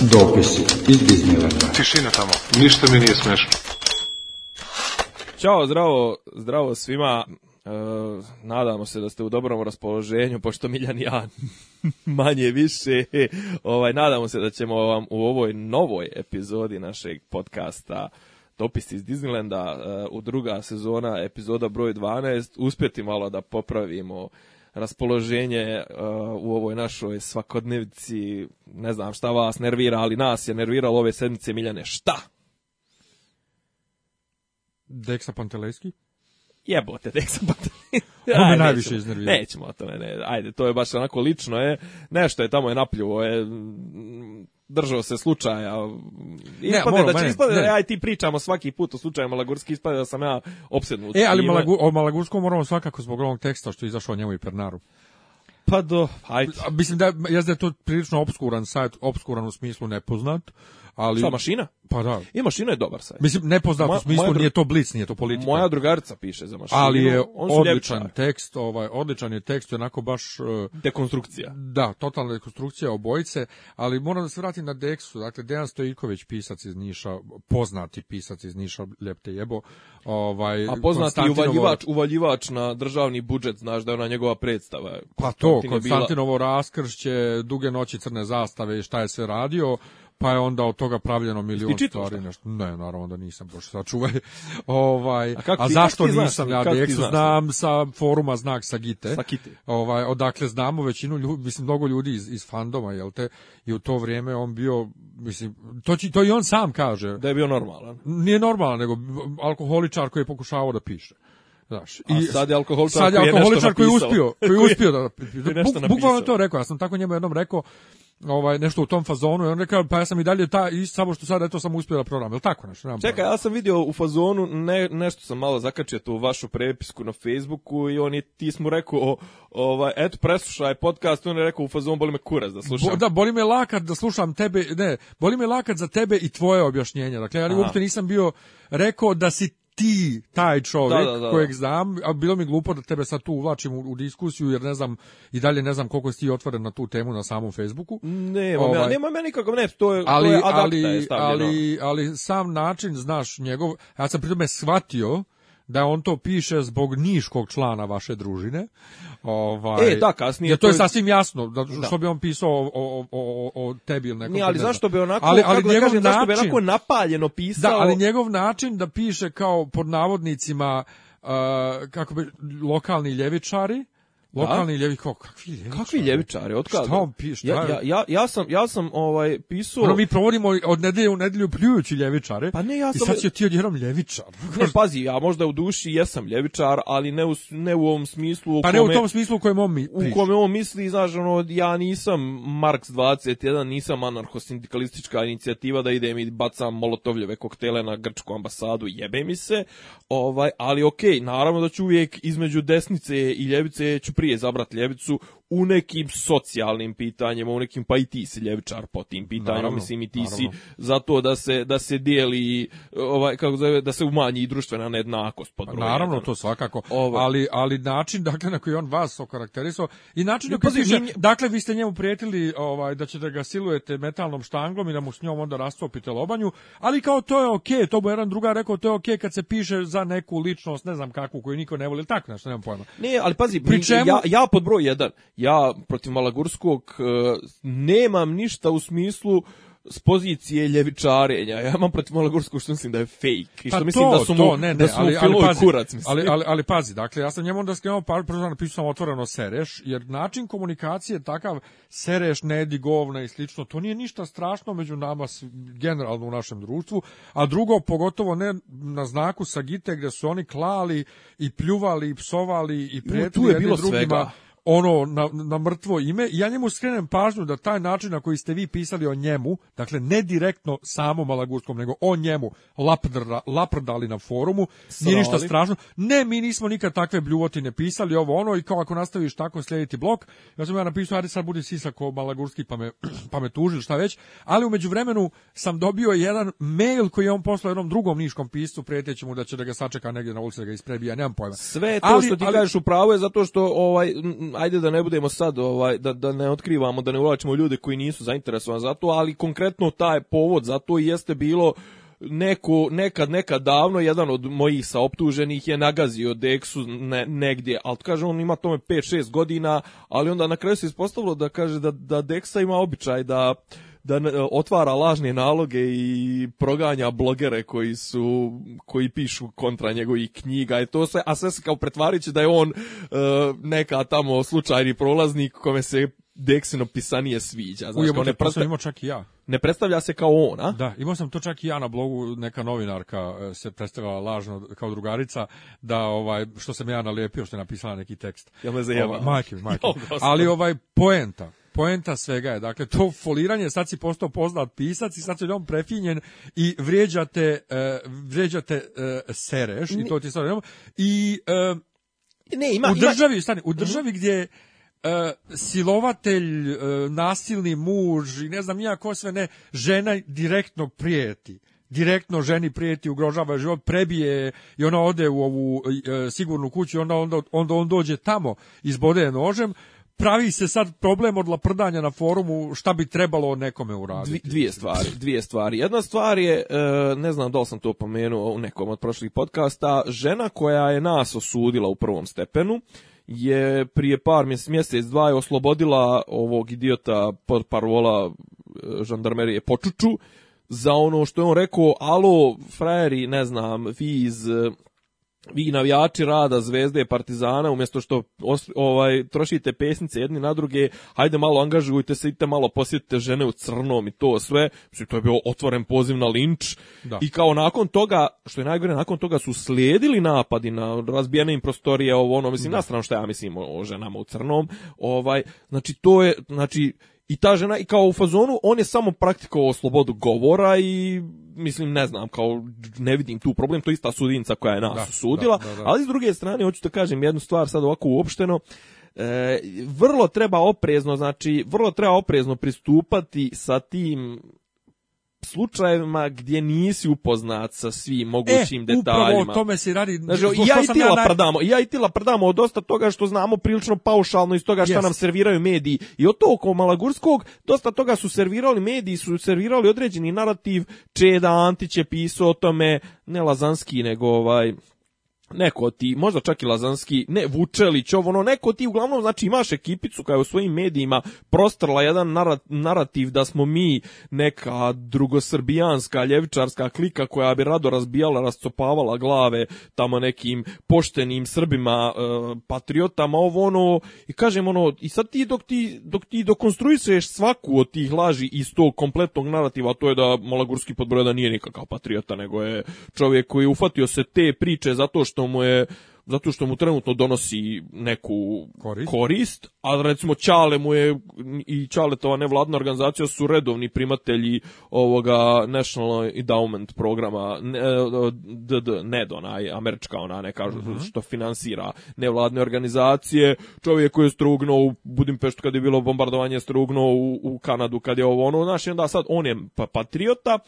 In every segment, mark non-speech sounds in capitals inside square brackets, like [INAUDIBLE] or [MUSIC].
Dopisi iz Disneylanda. Tišina tamo, ništa mi zdravo, zdravo svima nadamo se da ste u dobrom raspoloženju, pošto Miljan ja [LAUGHS] manje više, ovaj, nadamo se da ćemo vam u ovoj novoj epizodi našeg podcasta Dopis iz Disneylanda, eh, u druga sezona, epizoda broj 12, uspjeti malo da popravimo raspoloženje eh, u ovoj našoj svakodnevici. ne znam šta vas nervira, ali nas je nerviralo ove sedmice Miljane. Šta? Deksa Pantelejski? jebote, tek sam pa- [LAUGHS] Ovo me najviše iznervio. Nećemo o tome, ne. Ajde, to je baš onako lično je. Nešto je tamo je napljuvo je držao se slučaja. Ispade ne, da će ispade, ja i ti pričamo svaki put o slučaju Malagurski, ispade da sam ja opsednut. E, ali o Malagurskom moramo svakako zbog ovog teksta što je izašao njemu i Pernaru. Pa do, ajde. Mislim da, da je to prilično obskuran sajt, obskuran u smislu nepoznat. Ali mašina? Pa da. I mašina je dobar sajt. Mislim ne u nije to blic, nije to politika. Moja drugarica piše za mašinu. Ali je odličan tekst, ovaj odličan je tekst, onako baš e, dekonstrukcija. Da, totalna dekonstrukcija obojice, ali moram da se vratim na deksu Dakle Dejan Stojković, pisac iz Niša, poznati pisac iz Niša, ljepte jebo. Ovaj A poznati uvaljivač, uvaljivač na državni budžet, znaš da je ona njegova predstava. Pa to Konstantinovo bila... raskršće, duge noći crne zastave i šta je sve radio pa je onda od toga pravljeno milion stvari nešto. Ne, naravno da nisam, bože, sačuvaj. [LAUGHS] Ovaj, a, zašto nisam ja znam sa foruma znak sa Gite. Sa Gite. Ovaj, odakle znamo većinu ljudi, mislim mnogo ljudi iz, iz fandoma, jel te? I u to vrijeme on bio, mislim, to, to i on sam kaže. Da je bio normalan. Nije normalan, nego alkoholičar koji je pokušavao da piše. Znaš, i sad je alkoholičar, sad je alkoholičar koji je uspio, koji je uspio da, da da, to rekao, ja sam tako njemu jednom rekao, ovaj nešto u tom fazonu i on rekao pa ja sam i dalje ta i samo što sad eto sam uspio da program, jel tako nešto? Nemam Čekaj, ja sam vidio u fazonu ne, nešto sam malo zakačio tu vašu prepisku na Facebooku i on je ti smo rekao ovaj eto preslušaj podcast, on je rekao u fazonu boli me kurac da slušam. Bo, da, boli me lakat da slušam tebe, ne, boli me lakat za tebe i tvoje objašnjenje. Dakle, ja uopšte nisam bio rekao da si ti taj čovjek kojeg znam, a bilo mi glupo da tebe sad tu uvlačim u, diskusiju jer ne znam i dalje ne znam koliko si ti otvoren na tu temu na samom Facebooku. Ne, ovaj, ja, nema ja nikakav ne, to je ali, to je ali, ali, ali sam način znaš njegov, ja sam pri tome shvatio da on to piše zbog niškog člana vaše družine. Ovaj, e, da, kasnije. Jer to je sasvim jasno, da, što bi on pisao o, o, o, o tebi ili nekom. Nije, ali zašto bi onako, ali, ali njegov kažem, način, zašto bi onako napaljeno pisao? Da, ali njegov način da piše kao pod navodnicima, uh, kako bi, lokalni ljevičari, Lokalni ljevi kakvi ljevičari? Kakvi Od Šta on ja, ja, ja, sam ja sam ovaj pisao Ono mi provodimo od nedelje u nedelju pljujući ljevičare. Pa ne, ja sam I sad ti odjerom ljevičar. Ne, pazi, ja možda u duši jesam ljevičar, ali ne u, ne u ovom smislu u Pa ne u tom smislu u kojem on mi, u kome on misli, znaš, ono ja nisam Marks 21, nisam anarcho-sindikalistička inicijativa da idem i bacam molotovljeve koktele na grčku ambasadu, jebe mi se. Ovaj, ali okej, okay, naravno da ću uvijek između desnice i ljevice ću je zabrat ljevicu u nekim socijalnim pitanjima, u nekim pa i ti si ljevičar po tim pitanjima, naravno, mislim i ti si zato da se da se dijeli ovaj kako zove da se umanji i društvena nejednakost pod pa Naravno jedan. to svakako, ali ali način dakle na koji on vas okarakterisao i način na koji dakle vi ste njemu prijetili ovaj da ćete ga silujete metalnom štanglom i da mu s njom onda rastopite lobanju, ali kao to je okej, okay, to mu jedan druga rekao to je okej okay kad se piše za neku ličnost, ne znam kakvu koju niko ne voli, tako nešto, nemam pojma. Ne, ali pazi, Pri ja ja pod broj jedan ja protiv Malagurskog e, nemam ništa u smislu s pozicije ljevičarenja. Ja imam protiv Malagurskog što mislim da je fake. I što pa mislim da su mu, to, ne, ne, da ali, ali, pazi, kurac, Ali, ali, ali, pazi, dakle, ja sam njemu onda skrenuo par prvo napisao otvoreno Sereš, jer način komunikacije takav Sereš, Nedi, Govna i slično, to nije ništa strašno među nama generalno u našem društvu, a drugo, pogotovo ne na znaku Sagite gdje su oni klali i pljuvali i psovali i pretili jedni drugima ono na, na mrtvo ime ja njemu skrenem pažnju da taj način na koji ste vi pisali o njemu, dakle ne direktno samo Malagurskom, nego o njemu laprdali na forumu, nije ništa strašno. Ne, mi nismo nikad takve bljuvotine pisali, ovo ono i kao ako nastaviš tako slijediti blok, ja sam ja napisao, ajde sad budi sisak Malagurski pa me, [CLEARS THROAT] pa tužil, šta već, ali umeđu vremenu sam dobio jedan mail koji je on poslao jednom drugom niškom piscu, će mu da će da ga sačeka negdje na ulici da ga isprebija, nemam pojma. Sve to ti u pravu je zato što ovaj ajde da ne budemo sad, ovaj, da, da ne otkrivamo, da ne ulačimo ljude koji nisu zainteresovani za to, ali konkretno taj povod za to jeste bilo neko, nekad, nekad davno, jedan od mojih saoptuženih je nagazio Dexu ne, negdje, ali kažem, on ima tome 5-6 godina, ali onda na kraju se ispostavilo da kaže da, da Dexa ima običaj da da otvara lažne naloge i proganja blogere koji su koji pišu kontra njegovih knjiga i e, to sve, a sve se kao pretvarajući da je on e, neka tamo slučajni prolaznik kome se Dexino pisanije sviđa. Znači, Ujemo, ne sam imao čak i ja. Ne predstavlja se kao on, a? Da, imao sam to čak i ja na blogu, neka novinarka e, se predstavila lažno kao drugarica, da ovaj, što sam ja nalijepio, što je napisala neki tekst. Ja me majke, majke. [LAUGHS] Ali ovaj, poenta, poenta svega je, dakle, to foliranje, sad si postao poznat pisac i sad se on prefinjen i vrijeđate, uh, sereš i to ti sad i e, ne, ima, u državi, stani, u mhm. državi gdje Uh, silovatelj, nasilni muž i ne znam ja sve ne, žena direktno prijeti direktno ženi prijeti, ugrožava život, prebije i ona ode u ovu sigurnu kuću i onda, onda, onda on dođe tamo izbode nožem, pravi se sad problem od laprdanja na forumu šta bi trebalo nekome uraditi. Dvije stvari, dvije stvari. Jedna stvar je, e, ne znam da li sam to pomenuo u nekom od prošlih podcasta, žena koja je nas osudila u prvom stepenu, je prije par mjesec, mjesec dva je oslobodila ovog idiota pod parola e, žandarmerije Počuču za ono što je on rekao, alo, frajeri, ne znam, vi iz vi navijači rada Zvezde Partizana umjesto što ovaj trošite pesnice jedni na druge, hajde malo angažujte se, idite malo posjetite žene u crnom i to sve. Mislim to je bio otvoren poziv na linč. I kao nakon toga, što je najgore, nakon toga su slijedili napadi na razbijene im prostorije, ovo ono, mislim da. na stranu što ja mislim o, o ženama u crnom. Ovaj znači to je znači i ta žena, i kao u fazonu, on je samo praktikovao slobodu govora i mislim, ne znam, kao ne vidim tu problem, to je ista sudinca koja je nas da, sudila, ali s druge strane, hoću da kažem jednu stvar sad ovako uopšteno, e, vrlo treba oprezno, znači, vrlo treba oprezno pristupati sa tim slučajevima gdje nisi upoznat sa svim mogućim detaljima. upravo o tome se radi. ja i tila ja ja i od dosta toga što znamo prilično paušalno iz toga što nam serviraju mediji. I od toga oko Malagurskog dosta toga su servirali mediji, su servirali određeni narativ. Čeda Antić je pisao o tome, ne Lazanski, nego ovaj neko ti, možda čak i Lazanski, ne Vučelić, ovo ono, neko ti uglavnom znači imaš ekipicu koja je u svojim medijima prostrla jedan narativ da smo mi neka drugosrbijanska ljevičarska klika koja bi rado razbijala, rascopavala glave tamo nekim poštenim Srbima, e, patriotama, ovo ono, i kažem ono, i sad ti dok ti, dok ti svaku od tih laži iz tog kompletnog narativa, to je da Malagurski podbroj da nije nikakav patriota, nego je čovjek koji je ufatio se te priče zato što mu je zato što mu trenutno donosi neku korist, korist a recimo čale mu je i čaletova nevladna organizacija su redovni primatelji ovoga National Endowment programa e, DD, NED, onaj, američka ona, ne kažu, mhm. što finansira nevladne organizacije. Čovjek koji je strugnuo u Budimpeštu kad je bilo bombardovanje, strugnuo u, u Kanadu kad je ovo ono, naš i onda sad on je pa patriota,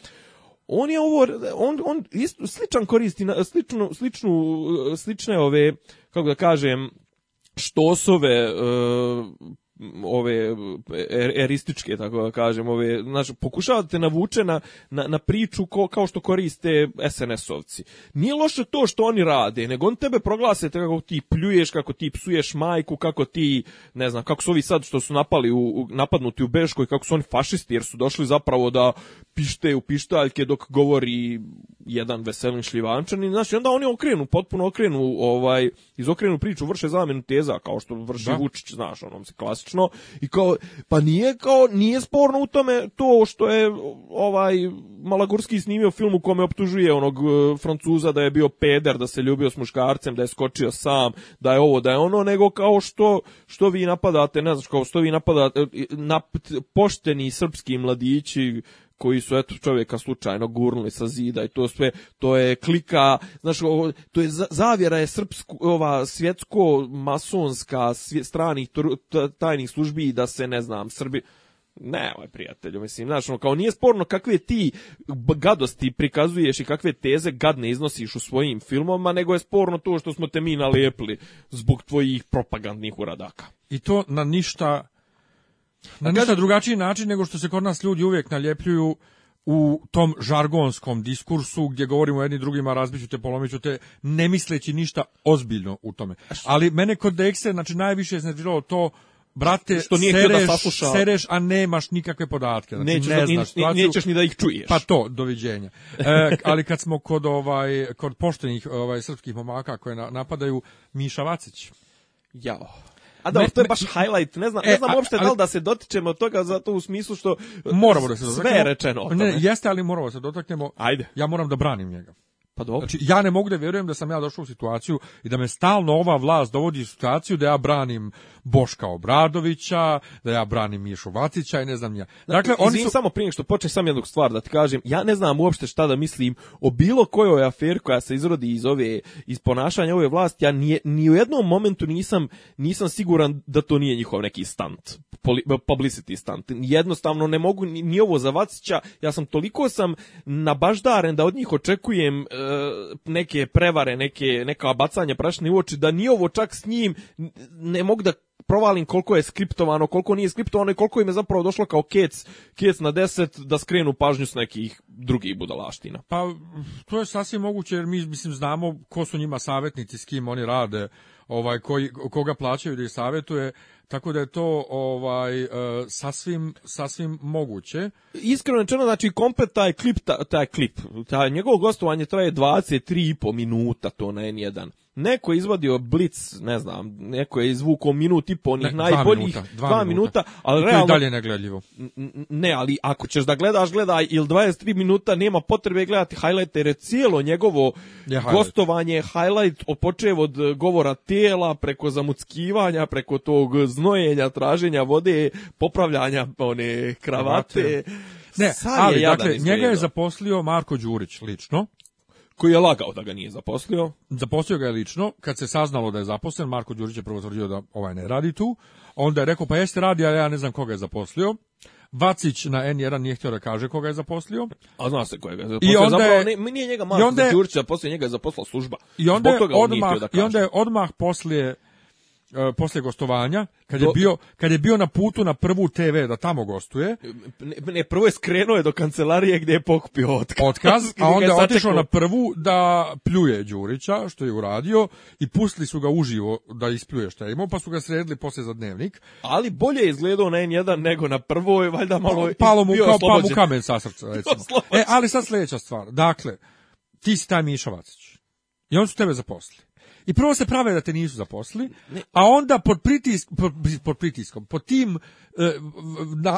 on je ovo, on, on isto, sličan koristi, sličnu, sličnu, slične ove, kako da kažem, što e, ove er, erističke tako da kažem ove znači pokušavate navuče na, na, priču kao što koriste SNS-ovci. Nije loše to što oni rade, nego on tebe proglase kako ti pljuješ, kako ti psuješ majku, kako ti ne znam, kako su ovi sad što su napali u, napadnuti u Beškoj, kako su oni fašisti jer su došli zapravo da pište u pištaljke dok govori jedan veselin šljivančan i znači onda oni okrenu, potpuno okrenu ovaj izokrenu priču, vrše zamenu teza kao što vrši da. Vučić, znaš, onom se fantastično i kao pa nije kao nije sporno u tome to što je ovaj Malagurski snimio film u kome optužuje onog e, Francuza da je bio peder, da se ljubio s muškarcem, da je skočio sam, da je ovo, da je ono, nego kao što što vi napadate, ne znam, kao što vi napadate e, nap, pošteni srpski mladići koji su eto čovjeka slučajno gurnuli sa zida i to sve to je klika znači to je zavjera je srpsko ova svjetsko masonska stranih tajnih službi da se ne znam Srbi ne, ovaj prijatelju, mislim, znači, kao nije sporno kakve ti gadosti prikazuješ i kakve teze gadne iznosiš u svojim filmovima, nego je sporno to što smo te mi nalijepili zbog tvojih propagandnih uradaka. I to na ništa na ništa drugačiji način nego što se kod nas ljudi uvijek naljepljuju u tom žargonskom diskursu gdje govorimo jedni drugima razbiću te, polomiću te, ne misleći ništa ozbiljno u tome. Ali mene kod Dexe, znači najviše je to brate, što nije sereš, da sereš, a nemaš nikakve podatke. Znači, nećeš, ni, nećeš ni da ih čuješ. Pa to, doviđenja. E, ali kad smo kod ovaj kod poštenih ovaj srpskih momaka koje napadaju Miša Vacić. Jao. A da, to je baš highlight, ne znam, e, ne znam uopšte ali, da li da se dotičemo toga zato u smislu što moramo da se dotaknemo. Sve je rečeno o tome. Ne, jeste, ali moramo da se dotaknemo. Ajde. Ja moram da branim njega. Pa dobro. Znači, ja ne mogu da vjerujem da sam ja došao u situaciju i da me stalno ova vlast dovodi u situaciju da ja branim Boška Obradovića, da ja branim Mišu Vacića i ne znam ja. Znači, dakle, oni su... samo prije što počne sam jednog stvar da ti kažem, ja ne znam uopšte šta da mislim o bilo kojoj aferi koja se izrodi iz ove iz ponašanja ove vlasti, ja nije, ni u jednom momentu nisam nisam siguran da to nije njihov neki stunt, publicity stunt. Jednostavno ne mogu ni, ovo za Vacića, ja sam toliko sam nabaždaren da od njih očekujem e, E, neke prevare, neke, neka bacanja prašne u oči, da ni ovo čak s njim ne mogu da provalim koliko je skriptovano, koliko nije skriptovano i koliko im je zapravo došlo kao kec, kec na deset da skrenu pažnju s nekih drugih budalaština. Pa to je sasvim moguće jer mi mislim znamo ko su njima savjetnici, s kim oni rade, ovaj koji koga plaćaju da ih savjetuje tako da je to ovaj e, sasvim sasvim moguće. Iskreno rečeno znači komplet taj klip taj, taj klip taj njegovo gostovanje traje po minuta to na N1. Neko je izvadio blic, ne znam, neko je izvukao minut i po onih najboljih, dva minuta, dva dva ali realno... dalje negledljivo. Ne, ali ako ćeš da gledaš, gledaj, ili 23 minuta nema potrebe gledati highlight, jer je cijelo njegovo gostovanje, highlight, počeo od govora te tijela, preko zamuckivanja, preko tog znojenja, traženja vode, popravljanja one kravate. Ne, ali dakle, njega je zaposlio Marko Đurić lično. Koji je lagao da ga nije zaposlio. Zaposlio ga je lično. Kad se saznalo da je zaposlen, Marko Đurić je prvo tvrdio da ovaj ne radi tu. Onda je rekao, pa jeste radi, ali ja ne znam koga je zaposlio. Vacić na N1 nije htio da kaže koga je zaposlio. A zna se koga je zaposlio. I onda je, Zapravo, nije njega Marko Đurić poslije njega je zaposlao služba. I onda, je odmah, da I onda je odmah poslije E, poslije gostovanja kad je bio kad je bio na putu na prvu TV da tamo gostuje ne, prvo je skrenuo je do kancelarije gdje je pokupio otkaz, [LAUGHS] a onda je otišao na prvu da pljuje Đurića što je uradio i pustili su ga uživo da ispljuje što je imao pa su ga sredili poslije za dnevnik ali bolje je izgledao na N1 nego na prvoj valjda pa malo palo mu kao pa mu kamen sa srca recimo e ali sad sljedeća stvar dakle ti si taj Miša i on su tebe zaposlili i prvo se prave da te nisu zaposlili, a onda pod, pod, pritiskom, pod tim e,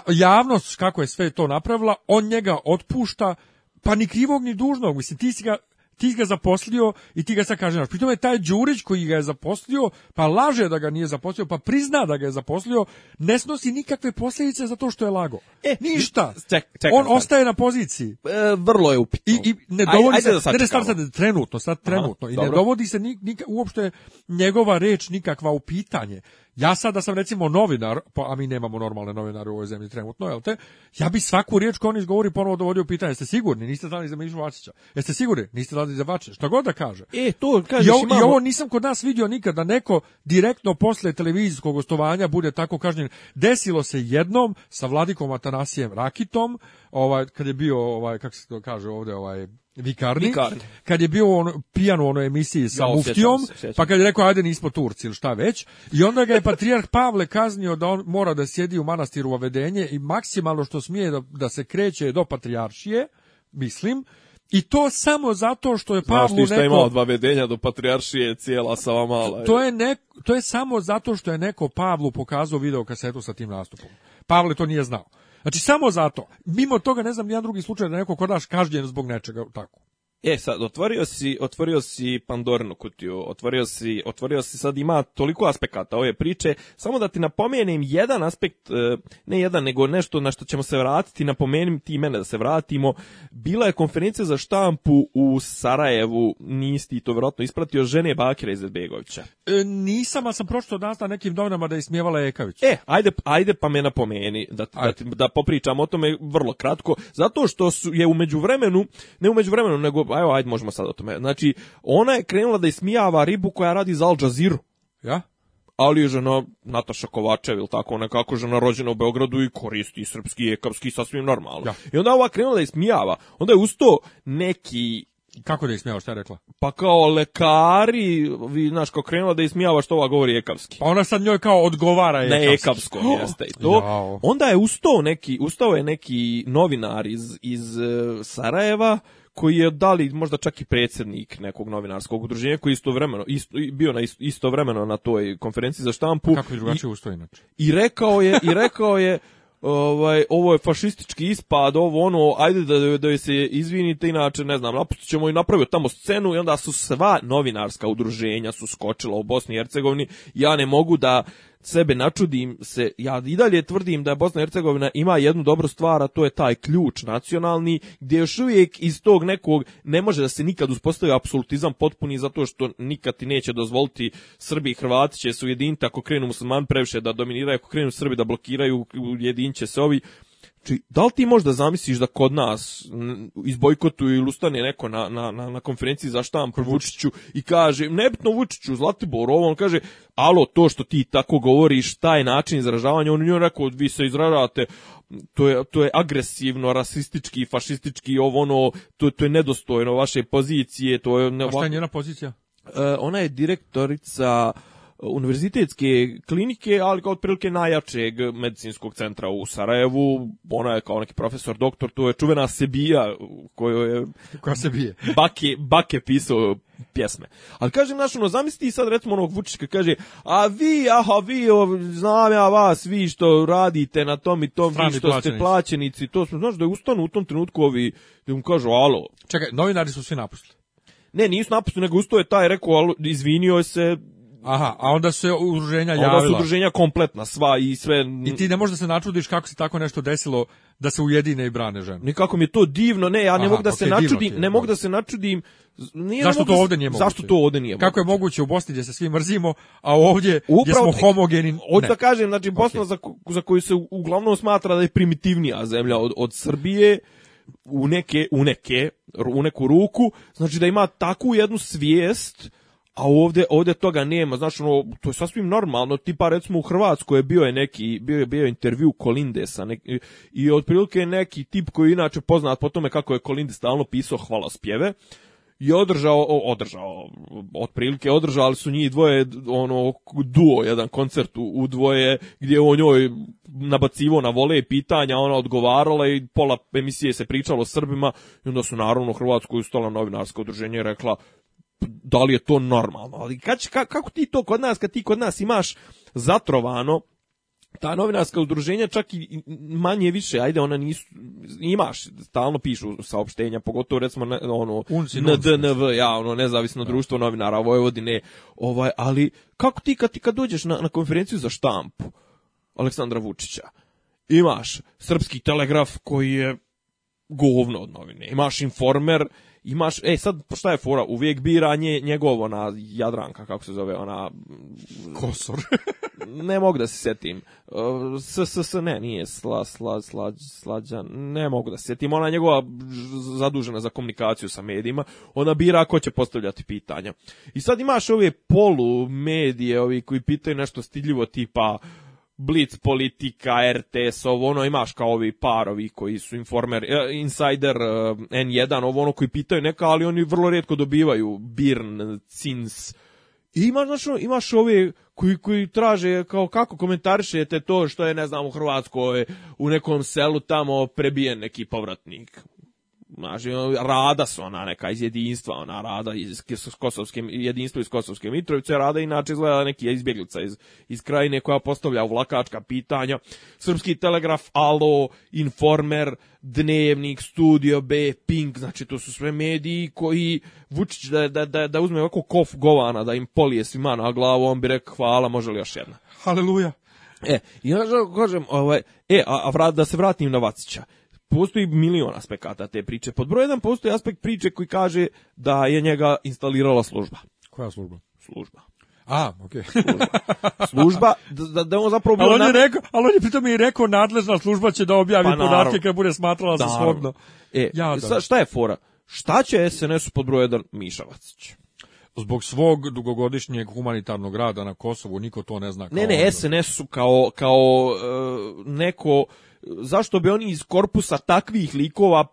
javnost kako je sve to napravila, on njega otpušta, pa ni krivog ni dužnog, mislim, ti si ga ti ga zaposlio i ti ga sad naš. Pritom je taj Đurić koji ga je zaposlio, pa laže da ga nije zaposlio, pa prizna da ga je zaposlio, ne snosi nikakve posljedice za to što je lago. E, Ništa. On ostaje na poziciji. E, vrlo je upitno. I, i ne dovodi se, ajde sad ne, trenutno, sad trenutno. I ne dovodi se nik, uopšte njegova reč nikakva u pitanje. Ja sad da sam recimo novinar, pa, a mi nemamo normalne novinare u ovoj zemlji trenutno, jel te? Ja bi svaku riječ koju on izgovori ponovo dovodio u pitanje. Jeste sigurni? Niste znali za Mišu Vačića? Jeste sigurni? Niste znali za Vačića? Šta god da kaže. E, to kažeš I, ovo, nisam kod nas vidio nikad, da neko direktno posle televizijskog gostovanja bude tako kažnjen. Desilo se jednom sa Vladikom Atanasijem Rakitom, ovaj, kad je bio, ovaj, kako se to kaže ovdje, ovaj, Vikarni, kad je bio on, pijan u onoj emisiji sa ja, pa kad je rekao ajde nismo Turci ili šta već, i onda ga je patrijarh Pavle kaznio da on mora da sjedi u manastiru avedenje i maksimalno što smije da, se kreće do patrijaršije, mislim, i to samo zato što je Pavlu Znaš ti šta neko... imao dva vedenja do patrijaršije cijela Sava Mala. To je, ne, to je samo zato što je neko Pavlu pokazao video kasetu sa tim nastupom. Pavle to nije znao. Znači samo zato. Mimo toga ne znam jedan drugi slučaj da neko kod nas kažnjen zbog nečega tako. E sad, otvorio si, otvorio si Pandorinu kutiju, otvorio si, otvorio si sad ima toliko aspekata ove priče, samo da ti napomenem jedan aspekt, e, ne jedan, nego nešto na što ćemo se vratiti, napomenim ti i mene da se vratimo, bila je konferencija za štampu u Sarajevu, nisi ti to vjerojatno ispratio, žene Bakira Izetbegovića. E, nisam, ali sam prošto danas na nekim novinama da je smijevala E, ajde, ajde pa me napomeni, da, da, da, popričam o tome vrlo kratko, zato što su, je umeđu vremenu, ne umeđu vremenu, nego evo, ajde, možemo sad o tome. Znači, ona je krenula da ismijava ribu koja radi za Al Jazeera. Ja? ali je žena Nataša Kovačev ili tako Ona kako žena rođena u Beogradu i koristi srpski i ekapski sasvim normalno. Ja. I onda ova krenula da ismijava. Onda je usto neki Kako da ismijava, šta je rekla? Pa kao lekari, vi, znaš, kao krenula da ismijava što ova govori ekavski. Pa ona sad njoj kao odgovara ekavski. Na ekavskom, oh! [GASPS] jeste i to. Onda je ustao neki, ustao je neki novinar iz, iz eh, Sarajeva, koji je dali možda čak i predsjednik nekog novinarskog udruženja koji istovremeno isto, bio na isto, istovremeno na toj konferenciji za štampu kako je drugačije i rekao je i rekao je ovaj ovo je fašistički ispad ovo ono ajde da da se izvinite inače ne znam napustit ćemo i napravio tamo scenu i onda su sva novinarska udruženja su skočila u Bosni i Hercegovini ja ne mogu da sebe načudim se, ja i dalje tvrdim da je Bosna i Hercegovina ima jednu dobru stvar, a to je taj ključ nacionalni, gdje još uvijek iz tog nekog ne može da se nikad uspostavi apsolutizam potpuni zato što nikad ti neće dozvoliti Srbi i Hrvati će se ujediniti ako krenu musliman previše da dominiraju, ako krenu Srbi da blokiraju, ujedinit će se ovi, Znači, da li ti možda zamisliš da kod nas bojkotu ili ustane neko na, na, na, na konferenciji za štampu Vučiću i kaže, nebitno Vučiću, Zlatibor, ovo, on kaže, alo, to što ti tako govoriš, taj način izražavanja, on njoj rekao, vi se izražavate, to je, to je agresivno, rasistički, fašistički, ovo, ono, to, to je nedostojno vaše pozicije, to je... Ne, A šta je njena pozicija? E, ona je direktorica univerzitetske klinike, ali kao otprilike najjačeg medicinskog centra u Sarajevu. Ona je kao neki profesor, doktor, tu je čuvena Sebija, koju je... Koja bije? [LAUGHS] Bake, Bake pisao pjesme. Ali kažem, znaš, ono, zamisli sad recimo onog Vučića kaže, a vi, aha, vi, o, znam ja vas, vi što radite na tom i tom, Strani vi što plaćenici. ste plaćenici, to smo, znaš, da je ustanu u tom trenutku ovi, da mu kažu, alo. Čekaj, novinari su svi napustili. Ne, nisu napustili, nego ustao je taj rekao, alo, izvinio se, Aha, a onda se udruženja javila. Onda su udruženja kompletna, sva i sve... I ti ne možda se načudiš kako se tako nešto desilo da se ujedine i brane žene. Nikako mi je to divno, ne, ja ne mogu da se načudim, ne mogu da se načudim. Nije zašto to ovdje nije moguće? Zašto to ovdje nije moguće? Kako je moguće u Bosni gdje se svi mrzimo, a ovdje Upravo, gdje smo homogeni? Ovdje da kažem, znači Bosna za, za koju se uglavnom smatra da je primitivnija zemlja od, od Srbije, u neke, u neke, u neku ruku, znači da ima takvu jednu svijest a ovdje, ovdje toga nema, znači to je sasvim normalno, tipa recimo u Hrvatskoj je bio je neki, bio je bio intervju Kolindesa nek, i otprilike neki tip koji je inače poznat po tome kako je Kolindes stalno pisao hvala spjeve, je održao, održao, otprilike održali su njih dvoje, ono, duo, jedan koncert u, u dvoje, gdje on njoj nabacivo na vole pitanja, ona odgovarala i pola emisije se pričalo o Srbima, i onda su naravno Hrvatskoj ustala novinarsko udruženje i rekla, da li je to normalno. Ali kad, kako ti to kod nas, kad ti kod nas imaš zatrovano ta novinarska udruženja čak i manje više, ajde, ona nisu, imaš, stalno pišu saopštenja, pogotovo recimo ono, na, ono, Unci, na DNV, ja, ono, nezavisno društvo novinara Vojvodine, ovaj, ali kako ti kad, kad dođeš na, na konferenciju za štampu Aleksandra Vučića, imaš srpski telegraf koji je govno od novine, imaš informer, imaš, e sad šta je fora, uvijek bira nje, njegov ona Jadranka, kako se zove, ona... Mm, Kosor. [LAUGHS] ne mogu da se setim. S, s, s, ne, nije sla, sla, sla, ne mogu da se setim. Ona njegova zadužena za komunikaciju sa medijima, ona bira ko će postavljati pitanja. I sad imaš ove polu medije, ovi koji pitaju nešto stidljivo tipa Blitz politika, RTS, ovo ono, imaš kao ovi parovi koji su informer, eh, insider, eh, N1, ovo ono koji pitaju neka, ali oni vrlo rijetko dobivaju Birn, Cins, i imaš, znači, imaš ove koji, koji traže kao kako komentarišete to što je, ne znam, u Hrvatskoj u nekom selu tamo prebijen neki povratnik. Znaš, ono, rada su ona neka iz jedinstva, ona rada iz kosovske, jedinstvo iz Kosovske Mitrovice, rada inače izgleda neki izbjeglica iz, iz krajine koja postavlja uvlakačka pitanja. Srpski telegraf, Alo, Informer, Dnevnik, Studio B, Pink, znači to su sve mediji koji Vučić da, da, da, da uzme ovako kof govana, da im polije svima na glavu, on bi rekao hvala, može li još jedna. Haleluja. E, ja ono kažem, ovaj, e, a, a da se vratim na Vacića postoji milion aspekata te priče. Pod broj jedan postoji aspekt priče koji kaže da je njega instalirala služba. Koja služba? Služba. A, ok. služba. [LAUGHS] služba da, da on zapravo Ali on je, rekao, ali on je pritom i rekao nadležna služba će da objavi pa, podatke kad bude smatrala za svogno. E, ja, šta je fora? Šta će SNS-u pod broj jedan Zbog svog dugogodišnjeg humanitarnog rada na Kosovu niko to ne zna. Kao ne, ne, SNS u kao, kao e, neko zašto bi oni iz korpusa takvih likova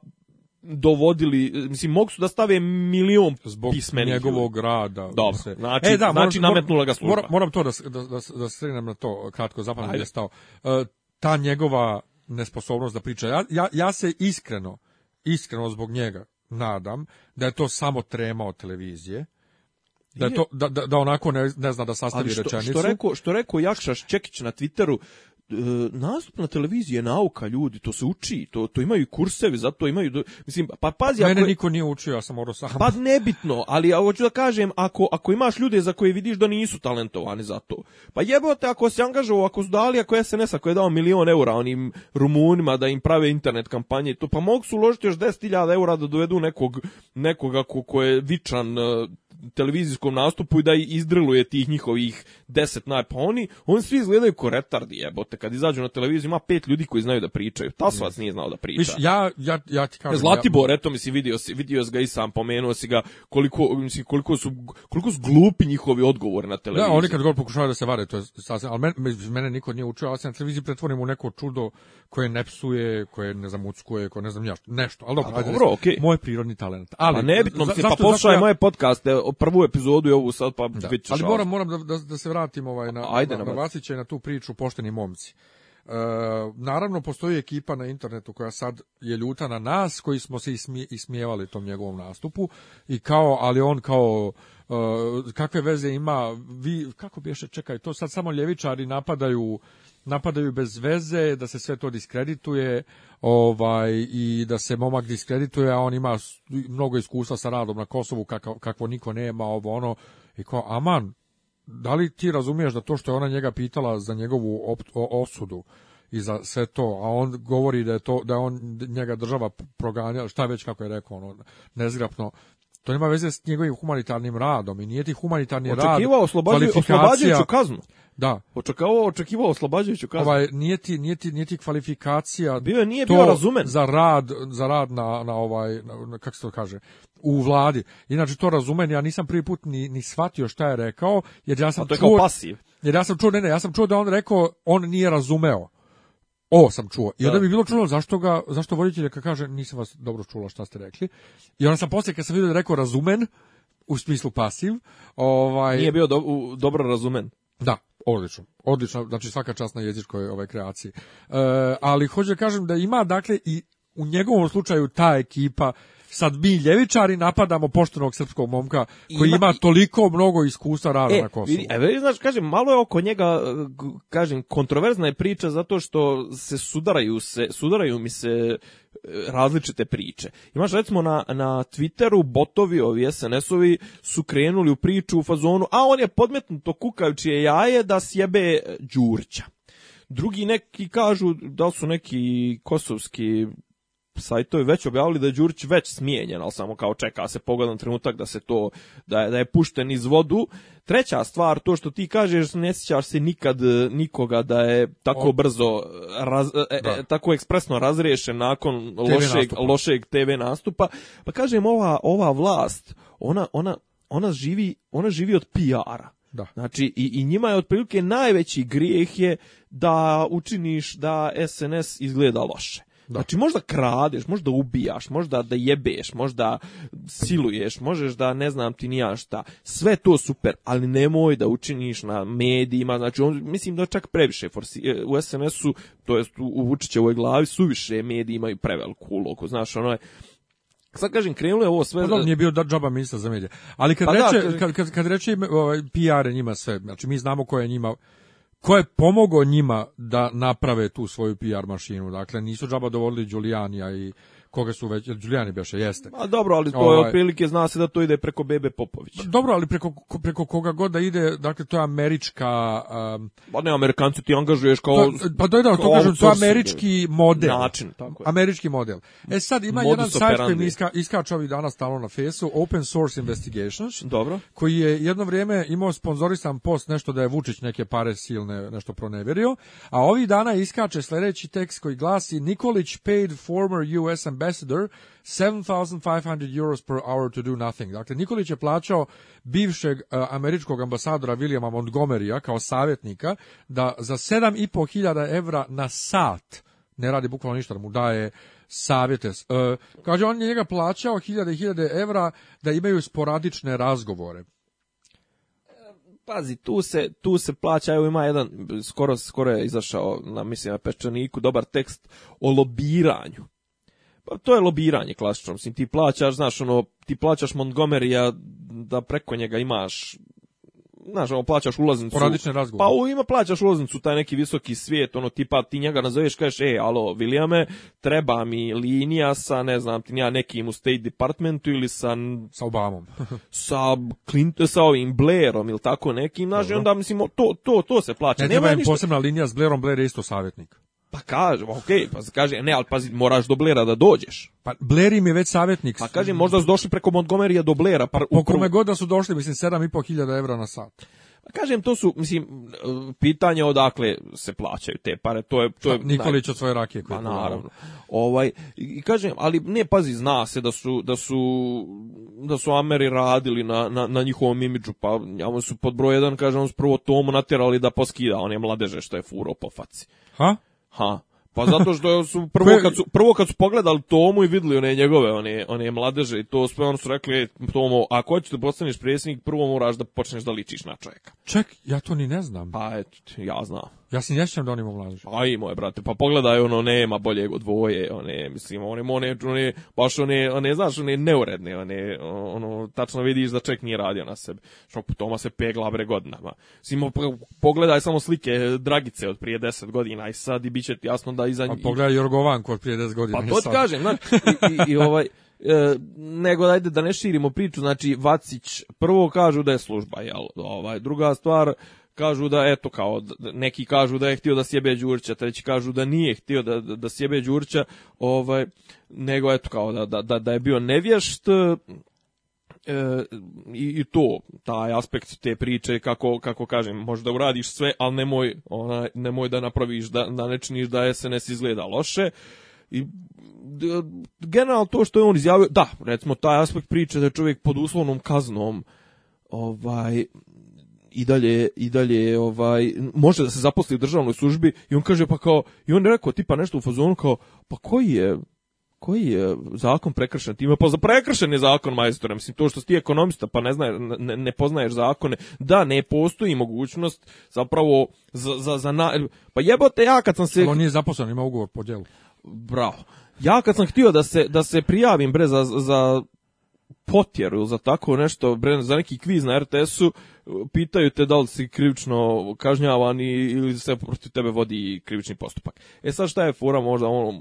dovodili, mislim, mogu su da stave milion Zbog njegovog rada. Dobro, e, znači, znači, moram, nametnula ga služba. Moram, to da, da, da, da na to kratko, zapravo je stao. E, ta njegova nesposobnost da priča, ja, ja, se iskreno, iskreno zbog njega nadam da je to samo trema od televizije, da, to, da, da, onako ne, ne zna da sastavi rečenicu. Što rekao, što rekao Jakša Čekić na Twitteru, E, nastup na televiziji je nauka ljudi, to se uči, to to imaju kursevi, zato imaju mislim pa pazi Mene niko nije učio, ja sam morao Pa nebitno, ali ja hoću da kažem ako ako imaš ljude za koje vidiš da nisu talentovani za to. Pa jebote ako se angažovao, ako su dali, ako SNS ako je dao milion eura onim Rumunima da im prave internet kampanje, to pa mogu su uložiti još 10.000 eura da dovedu nekog nekoga ko je vičan e, televizijskom nastupu i da izdrluje tih njihovih deset naj pa oni, svi izgledaju ko retardi jebote, kad izađu na televiziju ima pet ljudi koji znaju da pričaju, ta nije znao da priča. Viš, ja, ja, ja ti kažem. Zlatibor, eto si vidio, si, vidio si ga i sam, pomenuo si ga, koliko, mislim, koliko su, koliko su glupi njihovi odgovori na televiziji. Da, oni kad god pokušavaju da se vade. to je sasvim, ali mene, mene niko nije učio, ali se na televiziji pretvorim u neko čudo koje ne psuje, koje ne znam koje ne znam ja, nešto, ali dobro, pa moj prirodni talent. Ali, pa nebitno, pa poslušaj ja... moje podcaste, prvu epizodu i ovu sad pa da. bit Ali moram, moram da, da, da se vratim ovaj na, Ajde, na, na Vasića i na tu priču Pošteni momci. E, naravno postoji ekipa na internetu koja sad je ljuta na nas koji smo se ismijevali tom njegovom nastupu i kao ali on kao e, kakve veze ima vi kako bi čekaj to sad samo ljevičari napadaju napadaju bez veze, da se sve to diskredituje ovaj i da se momak diskredituje, a on ima mnogo iskustva sa radom na Kosovu kako, kakvo niko nema, ovo ono. I kao, aman, da li ti razumiješ da to što je ona njega pitala za njegovu o, osudu i za sve to, a on govori da je to da je on njega država proganja, šta već kako je rekao ono nezgrapno, to nema veze s njegovim humanitarnim radom i nije ti humanitarni Očekiva, rad. Očekivao kaznu. Da. Očekavao, očekivao oslobađajuću kaznu. Ovaj nije ti nije ti nije ti kvalifikacija. Bio nije bio razumen za rad za rad na na ovaj na, kako se to kaže u vladi. Inače to razumen, ja nisam prvi put ni ni shvatio šta je rekao, jer ja sam A to je kao pasiv. Jer ja sam čuo ne ne, ja sam čuo da on rekao on nije razumeo. Ovo sam čuo. I onda bi bilo čulo zašto ga zašto ka kaže nisam vas dobro čula šta ste rekli. I onda sam poslije kad sam video da rekao razumen u smislu pasiv, ovaj nije bio dobro razumen. Da, Odlično, odlično, znači svaka čast na jezičkoj ovaj, kreaciji. E, ali hoću da kažem da ima dakle i u njegovom slučaju ta ekipa sad mi ljevičari napadamo poštenog srpskog momka koji ima, toliko mnogo iskustva rada e, na Kosovu. E, znaš, kažem, malo je oko njega, e, kažem, kontroverzna je priča zato što se sudaraju, se, sudaraju mi se e, različite priče. Imaš recimo na, na Twitteru botovi ovi SNS-ovi su krenuli u priču u fazonu, a on je podmetnuto kukajući jaje da sjebe Đurća. Drugi neki kažu da su neki kosovski sajtovi već objavili da je Đurić već smijenjen, ali samo kao čeka se pogodan trenutak da se to, da je, da je pušten iz vodu. Treća stvar, to što ti kažeš, ne sjećaš se nikad e, nikoga da je tako brzo, e, e, tako ekspresno razriješen nakon lošeg, TV nastupa. Pa kažem, ova, ova vlast, ona, ona, ona živi, ona živi od PR-a. Da. Znači, i, i njima je otprilike najveći grijeh je da učiniš da SNS izgleda loše. Znači možda kradeš, možda ubijaš, možda da jebeš, možda siluješ, možeš da ne znam ti nija šta. Sve to super, ali nemoj da učiniš na medijima, znači on, mislim da čak previše forsi, e, u SNS-u, to jest u Vučićevoj glavi, suviše mediji imaju preveliku ulogu, znaš, ono je, Sad kažem, krenulo je ovo sve... Pa da, nije bio da džaba ministra za medije. Ali kad pa reče, kad, kad, kad reče ovaj, PR njima sve, znači mi znamo ko je njima ko je pomogao njima da naprave tu svoju PR mašinu. Dakle, nisu džaba dovolili Đulijanija i koga su već, bio Beše, jeste. A dobro, ali to je ovaj- otprilike, zna se da to ide preko Bebe Popović. Dobro, ali preko, preko koga god da ide, dakle, to je američka... Um, pa ne, Amerikanci ti angažuješ kao... Pa, pa to da, to kažem, to američki model. Način, tako Američki model. E sad, ima Modus jedan sajt koji mi iska, iskače ovih dana stalno na fesu, Open Source Investigations, dobro. koji je jedno vrijeme imao sponzorisan post, nešto da je Vučić neke pare silne, nešto proneverio, a ovih dana iskače sljedeći tekst koji glasi Nikolić paid former US ambassador, 7500 euros per hour to do nothing. Dakle, Nikolić je plaćao bivšeg e, američkog ambasadora Williama Montgomerya kao savjetnika da za 7500 evra na sat ne radi bukvalno ništa, da mu daje savjete. E, kaže, on je njega plaćao hiljade i hiljade evra da imaju sporadične razgovore pazi, tu se, tu se plaća, evo ima jedan, skoro, skoro je izašao na, mislim, na pečaniku, dobar tekst o lobiranju. Pa to je lobiranje klasično, mislim, ti plaćaš, znaš, ono, ti plaćaš Montgomerya da preko njega imaš znaš, ono, plaćaš ulaznicu. Poradične razgovore. Pa ima plaćaš ulaznicu, taj neki visoki svijet, ono, tipa, ti njega nazoveš, kažeš, e, alo, Williame, treba mi linija sa, ne znam, nekim u State Departmentu ili sa... Sa Obamom. [LAUGHS] sa, Clint, sa ovim Blairom ili tako nekim, znaš, onda, mislim, to, to, to se plaća. Ne, im posebna linija s Blairom, Blair je isto savjetnik. Pa kaže, ok, pa kaže, ne, ali pazi, moraš do Blera da dođeš. Pa bleri mi je već savjetnik. Pa kažem, možda su došli preko Montgomerija do Blera. Pa, po kome god da su došli, mislim, 7.500 evra na sat. Pa kažem, to su, mislim, pitanje odakle se plaćaju te pare. To je, to je, pa, Nikolić od svoje rakije. Pa naravno. Ovaj, i kažem, ali ne, pazi, zna se da su, da su, da su Ameri radili na, na, njihovom imidžu, pa ja su pod broj jedan, kažem, on su prvo tomu natjerali da poskida one mladeže što je furo po faci. Ha? Ha. Pa zato što su [LAUGHS] prvo kad su, prvo kad su pogledali Tomu i vidjeli one njegove, one, one mladeže i to sve, oni su rekli, e, Tomo, ako hoćeš da postaneš predsjednik, prvo moraš da počneš da ličiš na čovjeka. Ček, ja to ni ne znam. Pa eto, ja znam. Ja se nešto da on A i je, brate, pa pogledaj, ono, nema bolje od dvoje, one, mislim, one, one, one, baš one, one, znaš, one neuredne, one, ono, tačno vidiš da ček nije radio na sebi. Što Toma se pegla, bre, godinama. Simo, pogledaj samo slike Dragice od prije 10 godina i sad i bit će jasno da iza... A pa pogledaj Jorgovanku od prije 10 godina Pa to ti kažem, znači i, ovaj... E, nego ajde da ne širimo priču, znači Vacić prvo kažu da je služba, jel? Ovaj, druga stvar, kažu da eto kao neki kažu da je htio da sjebe Đurća, treći kažu da nije htio da da sjebe Đurća, ovaj nego eto kao da da da je bio nevješt e, i, to taj aspekt te priče kako kako kažem da uradiš sve ali nemoj ona nemoj da napraviš da da ne činiš da SNS izgleda loše i generalno to što je on izjavio da recimo taj aspekt priče da je čovjek pod uslovnom kaznom ovaj i dalje i dalje ovaj može da se zaposli u državnoj službi i on kaže pa kao i on je rekao tipa nešto u fazonu kao pa koji je koji je zakon prekršen time? Pa za prekršen je zakon, majstore. Mislim, to što si ti ekonomista, pa ne, zna, ne, ne poznaješ zakone. Da, ne postoji mogućnost zapravo za, za, za na... Pa jebote ja kad sam se... on nije zaposlen, ima ugovor po djelu. Bravo. Ja kad sam htio da se, da se prijavim bre za, za potjeru za tako nešto, za neki kviz na RTS-u, pitaju te da li si krivično kažnjavan ili se protiv tebe vodi krivični postupak. E sad šta je fora, možda, on,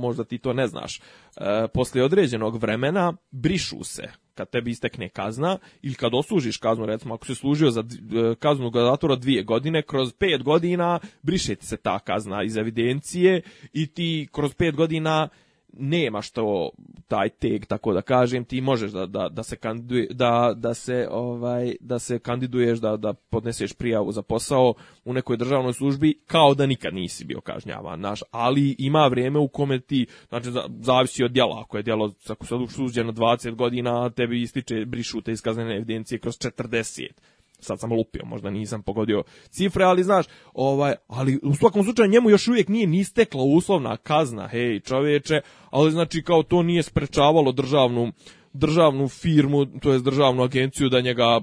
možda ti to ne znaš. E, poslije određenog vremena brišu se kad tebi istekne kazna ili kad osužiš kaznu, recimo ako si služio za e, kaznu zatvora dvije godine, kroz pet godina briše se ta kazna iz evidencije i ti kroz pet godina nema što taj teg tako da kažem ti možeš da, da, da se kandiduje, da, da se ovaj da se kandiduješ da da podneseš prijavu za posao u nekoj državnoj službi kao da nikad nisi bio kažnjavan naš ali ima vrijeme u kome ti znači zavisi od djela ako je djelo ako se suđeno 20 godina tebi ističe brišu te evidencije kroz 40 sad sam lupio, možda nisam pogodio cifre, ali znaš, ovaj, ali u svakom slučaju njemu još uvijek nije ni istekla uslovna kazna, hej čovječe, ali znači kao to nije sprečavalo državnu, državnu firmu, to jest državnu agenciju da njega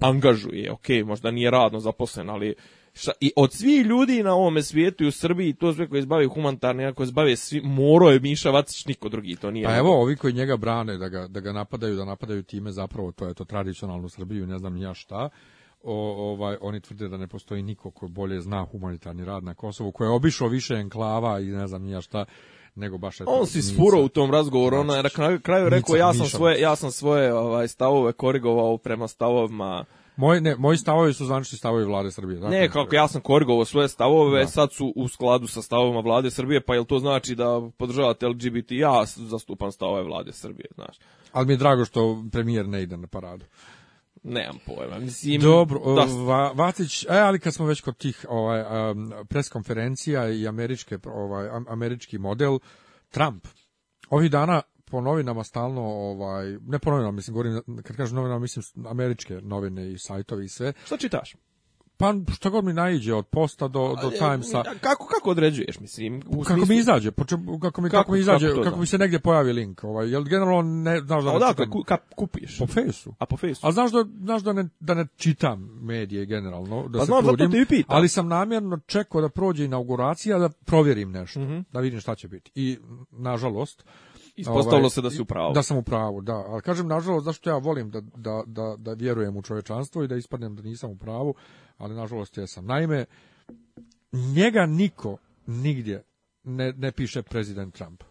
angažuje, ok, možda nije radno zaposlen, ali Šta, I od svih ljudi na ovome svijetu i u Srbiji, to sve koji se humanitarni, ako se svi, moro je Miša Vacić, niko drugi, to nije. Pa evo, ovi koji njega brane, da ga, da ga napadaju, da napadaju time zapravo, to je to tradicionalnu Srbiju, ne znam ja šta, ovaj, oni tvrde da ne postoji niko koji bolje zna humanitarni rad na Kosovu, koji je obišao više enklava i ne znam ja šta, nego baš eto, on si sfuro u tom razgovoru ona je na kraju rekao ja sam svoje ja sam svoje ovaj stavove korigovao prema stavovima moji stavovi su znači stavovi vlade Srbije. znači... ne, kako ja sam korigovao svoje stavove, sad su u skladu sa stavovima vlade Srbije, pa jel to znači da podržavate LGBT? Ja zastupam stavove vlade Srbije, znači... Ali mi je drago što premijer ne ide na paradu. Nemam pojma. Mislim, Dobro, da... e, ali kad smo već kod tih ovaj, um, preskonferencija i američke, ovaj, američki model, Trump, ovih dana po novinama stalno, ovaj, ne po novinama, mislim, govorim, kad kažem novinama, mislim, američke novine i sajtovi i sve. Što čitaš? Pa što god mi naiđe od posta do do e, Timesa. Kako kako određuješ mislim? kako mi izađe? kako mi kako, mi izađe? Kako, mi se negdje pojavi link, ovaj jel generalno ne znaš da kupiš? Po fejsu. A po fejsu. A znaš da znaš da ne da ne čitam medije generalno, da pa se ali sam namjerno čekao da prođe inauguracija da provjerim nešto, mhm. da vidim šta će biti. I nažalost Ispostavilo ovaj, se da si u pravu. Da sam u pravu, da. Ali kažem, nažalost, zašto ja volim da, da, da, da vjerujem u čovečanstvo i da ispadnem da nisam u pravu, ali nažalost jesam. Naime, njega niko nigdje ne, ne piše prezident Trump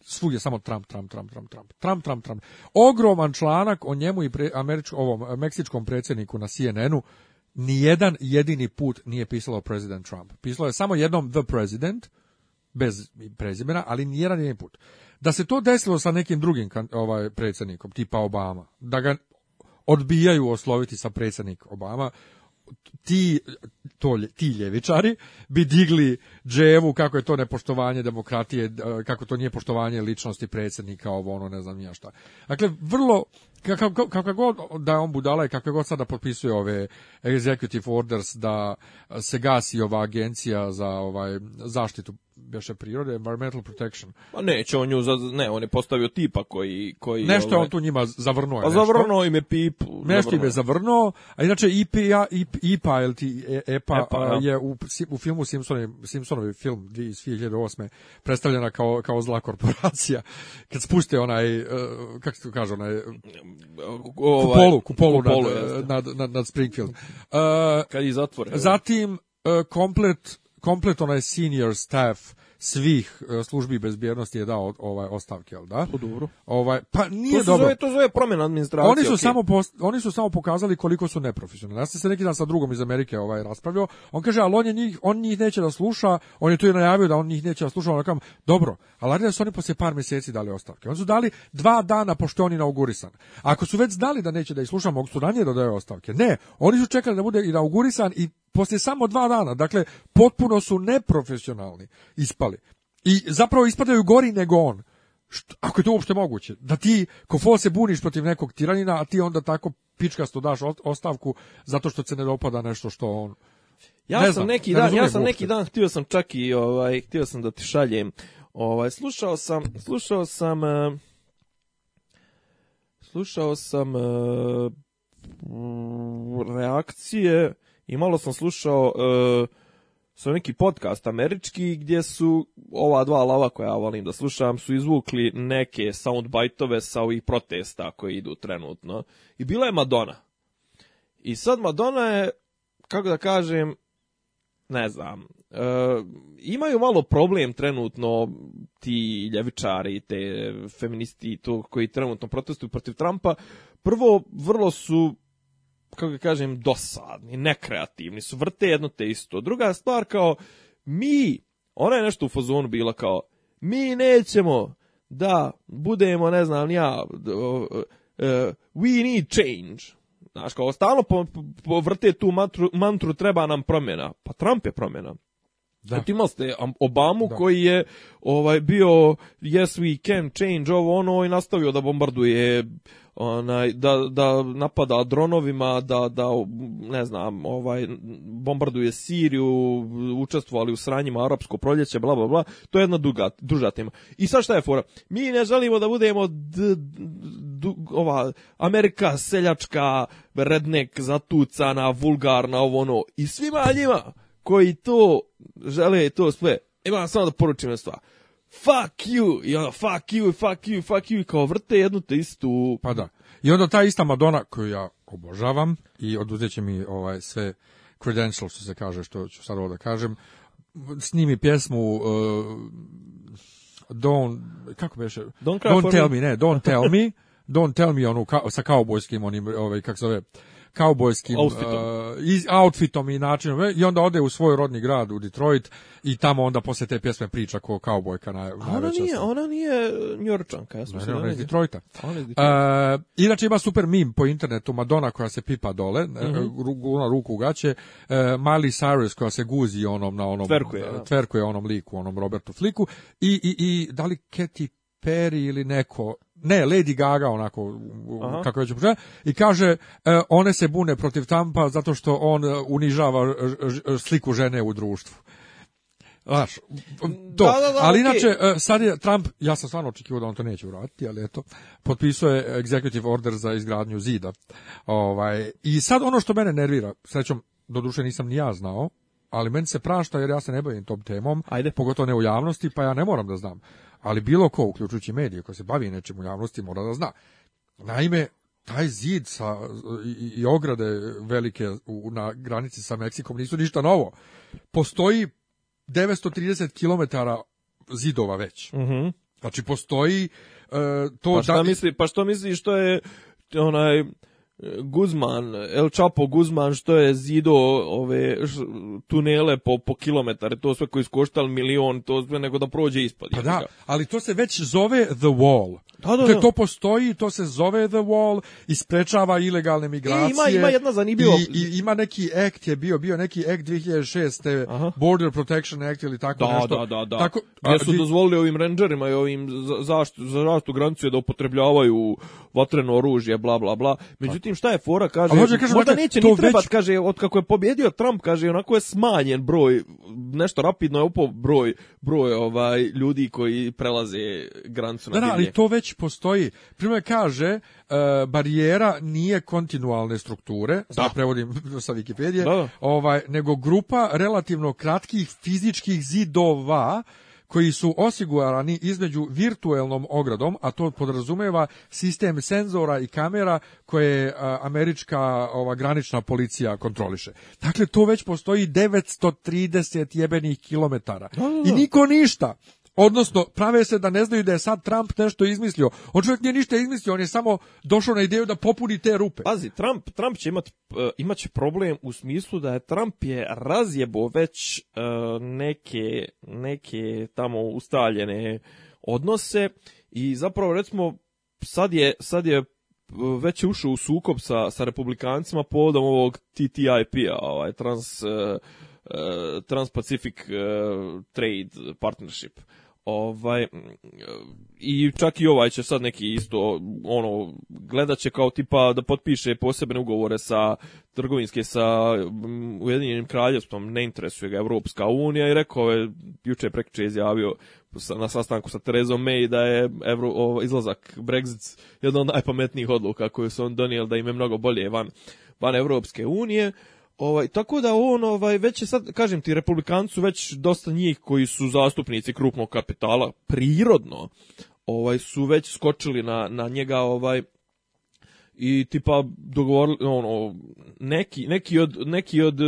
svugdje samo Trump, Trump, Trump, Trump, Trump, Trump, Trump, Trump. Ogroman članak o njemu i pre, ovom meksičkom predsjedniku na CNN-u nijedan jedini put nije pisalo president Trump. Pisalo je samo jednom the president, bez prezimena, ali nijedan jedini put. Da se to desilo sa nekim drugim ovaj, predsjednikom, tipa Obama, da ga odbijaju osloviti sa predsjednik Obama, ti, to, ti ljevičari bi digli dževu kako je to nepoštovanje demokratije, kako to nije poštovanje ličnosti predsjednika, ovo ono, ne znam ja šta. Dakle, vrlo, kako, kako god da je on budala i kako god sada potpisuje ove executive orders da se gasi ova agencija za ovaj zaštitu bioše prirode, environmental protection. Pa neće on nju, za, ne, on je postavio tipa koji... koji nešto ovaj... on tu njima zavrnuo. Pa zavrnuo im je pip. Nešto im je zavrnuo, a inače IPA, e IPA, e e ti EPA, je u, u filmu Simpsonovi, Simpsonovi film iz 2008. predstavljena kao, kao zla korporacija. [LAUGHS] Kad spuste onaj, kako se to kaže, onaj... Ovaj, kupolu, kupolu, nad, nad, nad, Springfield. Kad ih zatvore. Zatim, komplet komplet onaj senior staff svih e, službi bezbjednosti je dao ovaj ostavke, al da? dobro. Ovaj pa nije to Zove, to zove promjena administracije. Oni su samo oni su samo pokazali koliko su neprofesionalni. Ja sam se neki dan sa drugom iz Amerike ovaj raspravljao. On kaže al on je njih on neće da sluša, on je tu i najavio da on njih neće da sluša, on dobro. Al da su oni poslije par mjeseci dali ostavke. Oni su dali dva dana pošto oni inaugurisan. Ako su već znali da neće da ih sluša, mogu su ranije da daju ostavke. Ne, oni su čekali da bude i inaugurisan i poslije samo dva dana. Dakle, potpuno su neprofesionalni ispali. I zapravo ispadaju gori nego on. ako je to uopšte moguće. Da ti, ko se buniš protiv nekog tiranina, a ti onda tako pičkasto daš ostavku zato što se ne dopada nešto što on... Ja sam neki dan, ja sam neki dan htio sam čak i ovaj htio sam da ti šaljem. Ovaj slušao sam, slušao sam e, slušao sam e, reakcije i malo sam slušao uh, sve neki podcast američki gdje su ova dva lava koja ja volim da slušam su izvukli neke soundbajtove sa ovih protesta koji idu trenutno i bila je Madonna. I sad Madonna je, kako da kažem, ne znam, e, imaju malo problem trenutno ti ljevičari, te feministi to koji trenutno protestuju protiv Trumpa. Prvo, vrlo su kako ga kažem, dosadni, nekreativni su, vrte jedno te isto. Druga stvar kao, mi, ona je nešto u fazonu bila kao, mi nećemo da budemo, ne znam, ja, e, we need change. Znaš, kao, stalno po, po, vrte tu mantru, mantru treba nam promjena. Pa Trump je promjena. Da. Ti ste Obamu koji je ovaj bio yes we can change ovo ono i nastavio da bombarduje onaj da, da napada dronovima da da ne znam ovaj bombarduje Siriju učestvovali u sranjima arapsko proljeće bla bla bla to je jedna duga duža tema i sad šta je fora mi ne želimo da budemo d, ova Amerika seljačka rednek zatucana vulgarna ovo ono i svima njima koji to žele to sve. Imam samo da poručim jednu stvar. Fuck you! I ono, fuck you, fuck you, fuck you, i kao vrte jednu te istu... Pa da. I onda ta ista Madonna, koju ja obožavam, i oduzet će mi ovaj, sve credentials, što se kaže, što ću sad ovo da kažem, snimi pjesmu uh, Don't, kako beše? Don't, don't tell me. me, ne, Don't tell me. [LAUGHS] Don't tell me ono ka, sa kaubojskim onim ovaj kako se zove kaubojskim e, outfitom. i načinom e, i onda ode u svoj rodni grad u Detroit i tamo onda posle te pjesme priča ko kaubojka na ona nije, ona nije Njorčanka, ja ona iz Detroita. Uh, inače ima super mim po internetu Madonna koja se pipa dole, mm ruku ugaće, uh, Miley Cyrus koja se guzi onom na onom tverkuje, onom liku, onom Robertu Fliku i i i da li Katy Perry ili neko ne, Lady Gaga onako kako već i kaže e, one se bune protiv Tampa zato što on e, unižava e, sliku žene u društvu. to. ali inače, sad je Trump, ja sam stvarno očekivao da on to neće uraditi, ali eto, potpisuje executive order za izgradnju zida. Ovaj, I sad ono što mene nervira, srećom, doduše nisam ni ja znao, ali meni se prašta jer ja se ne bavim tom temom, Ajde. pogotovo ne u javnosti, pa ja ne moram da znam ali bilo ko, uključujući medije koji se bavi nečim u javnosti, mora da zna. Naime, taj zid sa, i, ograde velike na granici sa Meksikom nisu ništa novo. Postoji 930 km zidova već. Mhm. Znači, postoji e, to... Pa da... misli, pa što misliš što je onaj Guzman, El Chapo Guzman što je zido ove tunele po, po kilometar, to sve koji iskoštali milion, to sve nego da prođe ispod. Pa da, ali to se već zove The Wall. Da, da, da. To postoji, to se zove The Wall, isprečava ilegalne e, migracije. I ima, ima jedna zanimljiva... I, ima neki act je bio, bio neki act 2006. Border Protection Act ili tako da, nešto. Da, da, Tako, su dozvolili ovim rangerima i ovim zaštu, za zaštu granicu da upotrebljavaju vatreno oružje, bla, bla, bla. Pa Međutim, međutim šta je fora kaže može, kaže, možda znači, neće ni trebat već... kaže od kako je pobjedio Trump kaže onako je smanjen broj nešto rapidno je upo broj broj ovaj ljudi koji prelaze granicu na da, ali to već postoji primjer kaže e, barijera nije kontinualne strukture da, da prevodim [LAUGHS] sa Wikipedije da, da. ovaj nego grupa relativno kratkih fizičkih zidova koji su osigurani između virtuelnom ogradom, a to podrazumeva sistem senzora i kamera koje e, američka ova granična policija kontroliše. Dakle, to već postoji 930 jebenih kilometara. I niko ništa. Odnosno, prave se da ne znaju da je sad Trump nešto izmislio. On čovjek nije ništa izmislio, on je samo došao na ideju da popuni te rupe. Pazi, Trump, Trump će imati e, problem u smislu da je Trump je razjebo već e, neke, neke tamo ustaljene odnose i zapravo recimo sad je, sad je e, već ušao u sukob sa, sa republikancima povodom ovog TTIP-a, ovaj, trans, uh, Trans-Pacific Trade Partnership. Ovaj, I čak i ovaj će sad neki isto, ono, gledat će kao tipa da potpiše posebne ugovore sa trgovinske sa Ujedinjenim kraljevstvom, ne interesuje ga Evropska unija i rekao je, juče prekče izjavio na sastanku sa Terezom May da je izlazak Brexit jedna od najpametnijih odluka koju su on donijeli da im je mnogo bolje van, van Evropske unije. Ovaj, tako da on, ovaj, već je sad, kažem ti, republikancu već dosta njih koji su zastupnici krupnog kapitala, prirodno, ovaj, su već skočili na, na njega, ovaj, i tipa dogovorili ono, neki neki od neki od eh,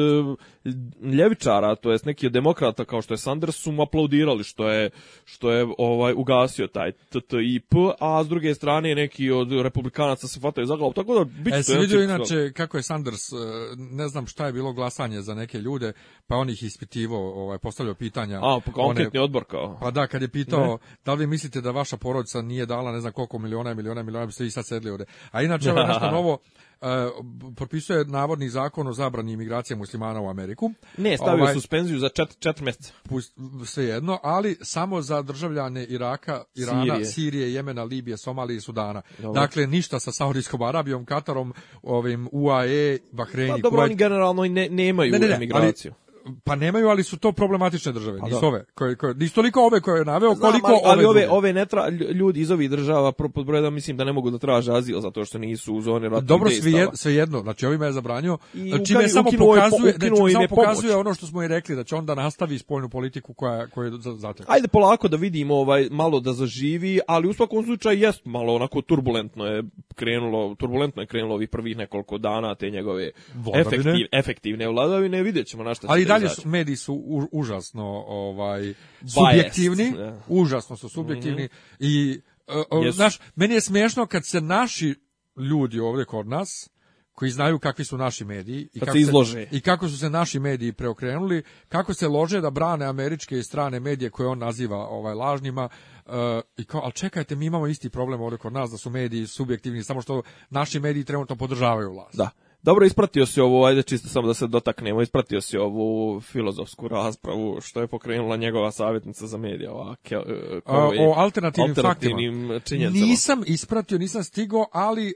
ljevičara, to jest neki od demokrata kao što je Sanders, su mu aplaudirali što je, što je ovaj, ugasio taj TTIP, a s druge strane neki od republikanaca se fataju za glavu, tako da bit e, vidio inače kako je Sanders, e, ne znam šta je bilo glasanje za neke ljude, pa on ih ispitivo, ovaj, postavljao pitanja. A, pa one, odbor kao. Pa da, kad je pitao, da li mislite da vaša porodica nije dala ne znam koliko miliona, miliona, miliona, bi ste sad sedli ovde. A inače, ovo nešto [LAUGHS] novo, E, propisuje navodni zakon o zabrani imigracije muslimana u Ameriku. Ne, stavio ovaj, suspenziju za čet, četiri mjeseca. Svejedno, ali samo za državljane Iraka, Irana, Sirije, Jemena, Libije, Somalije i Sudana. Dakle, ništa sa Saudijskom Arabijom, Katarom, ovim UAE, Kuwait. Pa dobro, oni generalno nemaju ne, imigraciju. Pa nemaju, ali su to problematične države, nisu ove. Koje, koje, nisu toliko ove koje je naveo, koliko ali, ove ali ove, ove ne ljudi iz ovih država, pod broj da mislim da ne mogu da traže azil zato što nisu u zoni Dobro, svejedno, jedno znači ovima je zabranio, I znači, čime samo pokazuje, znači, pokazuje ono što smo i rekli, da će onda nastavi spoljnu politiku koja, koja je zatekla. Ajde polako da vidimo ovaj, malo da zaživi, ali u svakom slučaju jest malo onako turbulentno je krenulo, turbulentno je krenulo ovih prvih nekoliko dana te njegove efektivne vladavine, vidjet ćemo na šta će dalje znači. mediji su užasno ovaj subjektivni, užasno su mhm. subjektivni i e, e, znaš, meni je smiješno kad se naši ljudi ovdje kod nas koji znaju kakvi su naši mediji i pa kako, se i kako su se naši mediji preokrenuli, kako se lože da brane američke i strane medije koje on naziva ovaj lažnima uh, i ali čekajte, mi imamo isti problem ovdje kod nas da su mediji subjektivni, samo što naši mediji trenutno podržavaju vlast. Da. Dobro, ispratio si ovu, ajde čisto samo da se dotaknemo, ispratio si ovu filozofsku raspravu što je pokrenula njegova savjetnica za medija ova, e, o alternativnim, alternativnim Nisam ispratio, nisam stigao, ali e,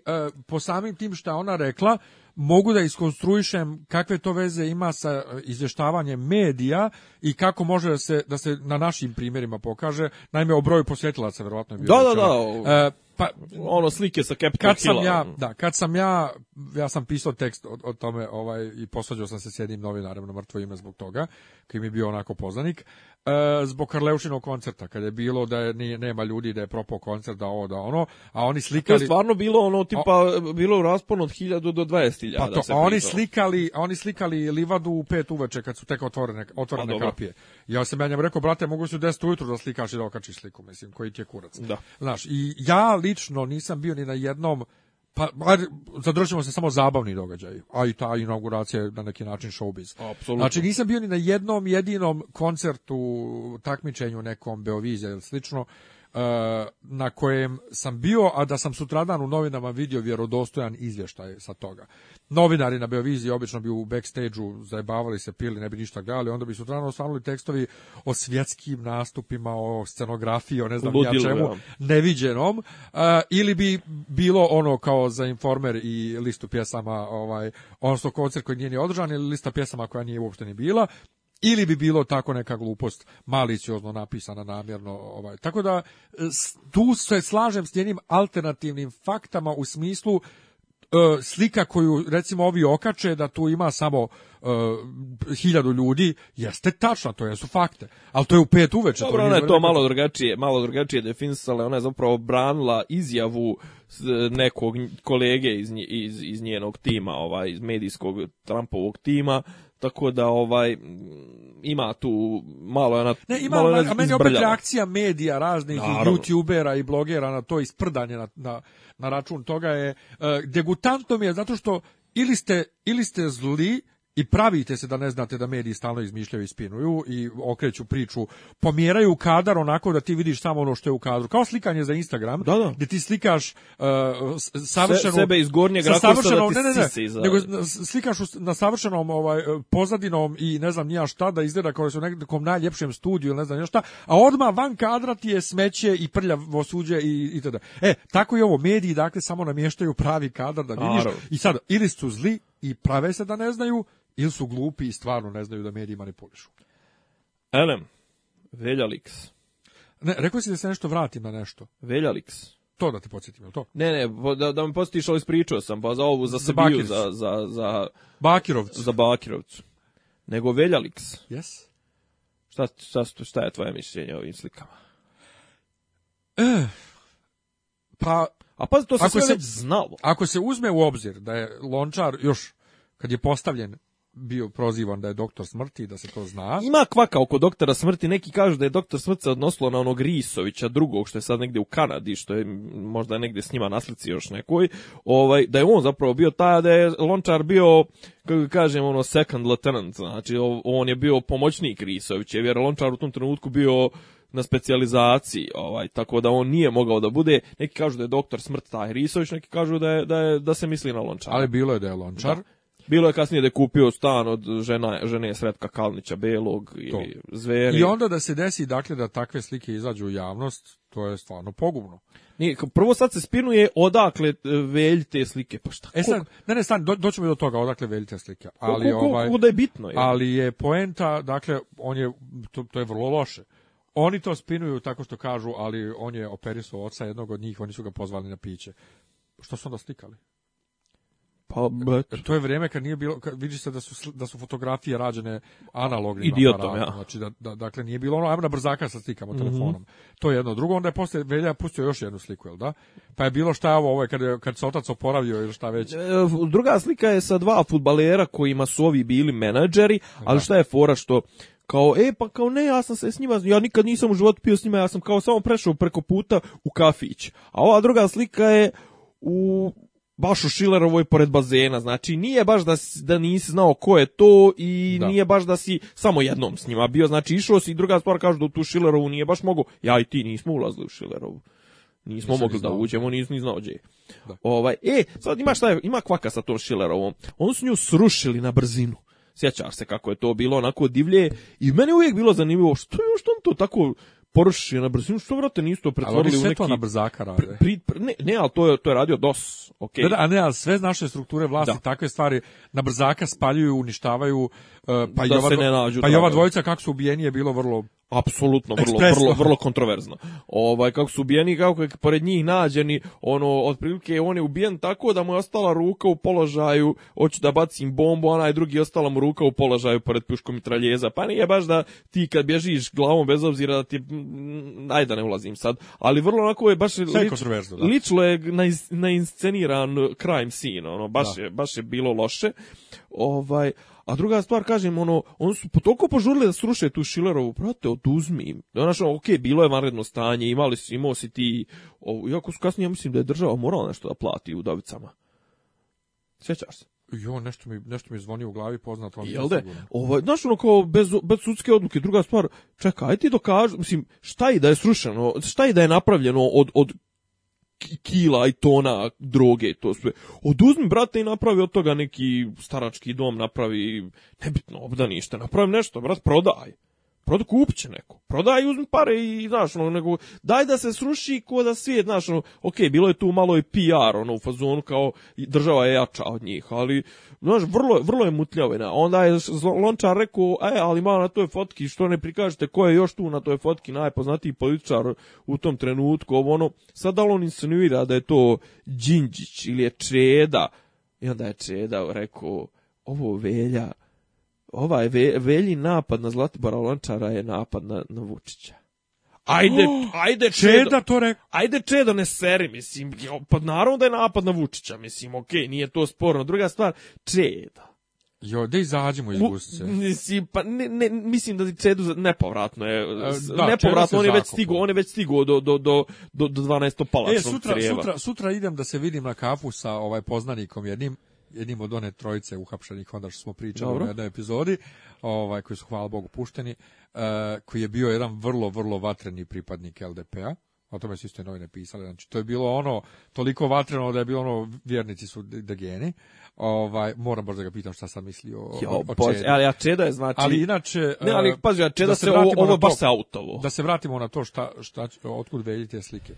po samim tim što ona rekla, mogu da iskonstruišem kakve to veze ima sa e, izvještavanjem medija i kako može da se, da se na našim primjerima pokaže. Naime, o broju posjetilaca verovatno je bilo Da, da, da. Pa, ono slike sa kad Sam ja, ono. da, kad sam ja, ja sam pisao tekst o, tome ovaj, i posvađao sam se s jednim novinarem na mrtvo ime zbog toga, koji mi je bio onako poznanik, E, zbog Karleušinog koncerta, kada je bilo da je, nije, nema ljudi, da je propao koncert, da ovo, da ono, a oni slikali... To je stvarno bilo ono, tipa, bilo u rasponu od 1000 do 20.000. Pa to, oni slikali, oni slikali livadu u pet uveče kad su tek otvorene, pa otvorene kapije. Ja sam ja rekao, brate, mogu se u 10 ujutru da slikaš i da okačiš sliku, mislim, koji ti je kurac. Da. Znaš, i ja lično nisam bio ni na jednom pa, zadržimo se samo zabavni događaj, a i ta inauguracija je na neki način showbiz. Znači, nisam bio ni na jednom jedinom koncertu, takmičenju nekom Beovize ili slično, E, na kojem sam bio, a da sam sutradan u novinama vidio vjerodostojan izvještaj sa toga. Novinari na Beoviziji obično bi u backstage-u se, pili, ne bi ništa gledali, onda bi sutradan osvanuli tekstovi o svjetskim nastupima, o scenografiji, o ne znam ja čemu, neviđenom, e, ili bi bilo ono kao za informer i listu pjesama, ovaj, ono što koncert koji nije ni održan ili lista pjesama koja nije uopšte ni bila, ili bi bilo tako neka glupost maliciozno napisana namjerno ovaj tako da tu se slažem s njenim alternativnim faktama u smislu e, slika koju recimo ovi okače da tu ima samo e, hiljadu ljudi jeste tačna, to jesu fakte. Ali to je u pet uveče. Dobro, ona je to malo drugačije, malo drugačije definisala, ona je zapravo branila izjavu nekog kolege iz, iz, iz njenog tima, ovaj, iz medijskog Trumpovog tima, tako da ovaj ima tu malo ona Ne, malo a meni opet reakcija medija raznih youtubera i blogera na to isprdanje na, na, račun toga je e, degutantno mi je zato što ili ste ili ste zli i pravite se da ne znate da mediji stalno izmišljaju i spinuju i okreću priču, pomjeraju kadar onako da ti vidiš samo ono što je u kadru. Kao slikanje za Instagram, da, gdje ti slikaš uh, savršeno... sebe iz gornjeg da ti ne, nego slikaš na savršenom ovaj, e, pozadinom i ne znam nija šta da izgleda kao da su u nekom najljepšem studiju ili ne znam nija šta, a odmah van kadra ti je smeće i prlja vosuđe i, i E, tako i ovo, mediji dakle samo namještaju pravi kadar da vidiš i sad ili su zli i prave se da ne znaju ili su glupi i stvarno ne znaju da mediji manipulišu. Elem, Veljaliks. Ne, rekao si da se nešto vratim na nešto. Veljaliks. To da te podsjetim, je to? Ne, ne, da, da me podsjetiš, ali spričao sam, pa za ovu, za Srbiju, za, za, za... Bakirovcu. Za Bakirovcu. Nego Veljaliks. Yes. Šta, šta, šta je tvoje mišljenje o ovim slikama? Eh, pa, a pa to se sve već znalo. Ako se uzme u obzir da je Lončar još kad je postavljen bio prozivan da je doktor smrti da se to zna. Ima kvaka oko doktora smrti, neki kažu da je doktor smrti se odnosilo na onog Risovića, drugog što je sad negdje u Kanadi, što je možda negdje s njima naslici još nekoj, ovaj, da je on zapravo bio taj, da je Lončar bio, kako kažem, ono second lieutenant, znači on je bio pomoćnik Risovića, jer Lončar u tom trenutku bio na specijalizaciji, ovaj, tako da on nije mogao da bude. Neki kažu da je doktor Smrt Risović, neki kažu da, je, da, je, da se misli na lončar. Ali bilo je da je Lončar. Bilo je kasnije da je kupio stan od žena, žene Sretka Kalnića Belog ili to. Zveri. I onda da se desi dakle da takve slike izađu u javnost, to je stvarno pogubno. Nije, prvo sad se spinuje odakle e, velj te slike, pa šta? E sad, ne, ne, stan, do, doćemo do toga odakle velj slike. Ali, ko, ovaj, ko, je bitno. Je. Ali je poenta, dakle, on je, to, to je vrlo loše. Oni to spinuju tako što kažu, ali on je operisao oca jednog od njih, oni su ga pozvali na piće. Što su onda slikali? Pa, e, To je vrijeme kad nije bilo, kad se da su, da su fotografije rađene analognim Idiotom, ja. Znači, da, da, dakle, nije bilo ono, ajmo na brzaka sa slikama mhm. telefonom. To je jedno. Drugo, onda je poslije Velja pustio još jednu sliku, jel da? Pa je bilo šta ovo, ovo je kad, kad se otac oporavio ili šta već. E, druga slika je sa dva futbalera kojima su ovi bili menadžeri, ali šta je fora što kao, e, pa kao ne, ja sam se s njima, ja nikad nisam u životu pio s njima, ja sam kao samo prešao preko puta u kafić. A ova druga slika je u baš u Šilerovoj pored bazena, znači nije baš da, da nisi znao ko je to i nije baš da si samo jednom s njima bio, znači išao si i druga stvar kaže da u tu Šilerovu nije baš mogu, ja i ti nismo ulazili u Šilerovu. Nismo mogli da uđemo, nismo ni znao gdje Ovaj, e, sad ima šta je, ima kvaka sa tom Šilerovom. Oni su nju srušili na brzinu. Sjećaš se kako je to bilo onako divlje i meni je uvijek bilo zanimljivo što je što on to tako porušio na brzinu, što vrate nisu to pretvorili u neki... to na brzaka rade. ne, ne, ali to je, to je radio DOS, okej. A ne, ali sve naše strukture vlasti, takve stvari na brzaka spaljuju, uništavaju pa da se ne nađu. Pa i ova dvojica kako su ubijeni je bilo vrlo apsolutno vrlo vrlo vrlo kontroverzno. Ovaj kako su ubijeni kako je pored njih nađeni ono otprilike on je ubijen tako da mu je ostala ruka u položaju hoću da bacim bombu, a drugi je ostala mu ruka u položaju pored puškom mitraljeza. Pa nije baš da ti kad bježiš glavom bez obzira da ti ajde da ne ulazim sad, ali vrlo onako je baš lič, lično je na, na insceniran crime scene, ono baš baš je bilo loše. Ovaj a druga stvar, kažem, ono, oni su toliko požurili da sruše tu Šilerovu, prate, oduzmi im. Znaš, ono, okej, okay, bilo je vanredno stanje, imali si, imao si ti, o, iako su kasnije, ja mislim da je država morala nešto da plati u davicama. Sjećaš se? Jo, nešto mi, nešto mi zvoni u glavi, poznat vam. Jel de? Ovaj, znaš, ono kao bez, bez sudske odluke, druga stvar, čekaj, ti dokaži mislim, šta i da je srušeno, šta i da je napravljeno od, od kila i tona droge to sve. Oduzmi, brate, i napravi od toga neki starački dom, napravi nebitno obdanište, napravi nešto, brat, prodaj. Prodaj, kupit će neko. Prodaj i uzmi pare i, znaš, ono, nego, daj da se sruši ko da svijet, znaš, ono, ok, bilo je tu malo i PR, ono, u fazonu kao država je jača od njih, ali, znaš, vrlo, vrlo je mutljavina. Onda je Lončar rekao, e, ali malo na toj fotki, što ne prikažete ko je još tu na toj fotki najpoznatiji političar u tom trenutku, ovo, ono, sad da on insinuira da je to Đinđić ili je Čeda, i onda je Čeda rekao, ovo velja, ovaj velji napad na Zlatibora Lončara je napad na, na Vučića. Ajde, oh, ajde Čedo. to Ajde Čedo ne seri, mislim, pa naravno da je napad na Vučića, mislim, okej, okay, nije to sporno. Druga stvar, Čedo. Jo, da izađemo iz gustice. Mislim, pa ne, ne, mislim da Cedu nepovratno je. E, da, nepovratno, on je, već stigo, on je već stigo do, do, do, do, do 12. E, palačnog e, sutra, Sutra, sutra idem da se vidim na kafu sa ovaj poznanikom jednim jednim od one trojice uhapšenih onda što smo pričali Dobro. u jednoj epizodi, ovaj, koji su hvala Bogu pušteni, e, koji je bio jedan vrlo, vrlo vatreni pripadnik LDP-a. O tome su isto novine pisale. Znači, to je bilo ono, toliko vatreno da je bilo ono, vjernici su degeni. Ovaj, moram baš da ga pitam šta sam mislio jo, o, Ali je znači... Ali inače... Ne, ali e, da se, ovo, se ono Da se vratimo na to šta, šta, otkud slike.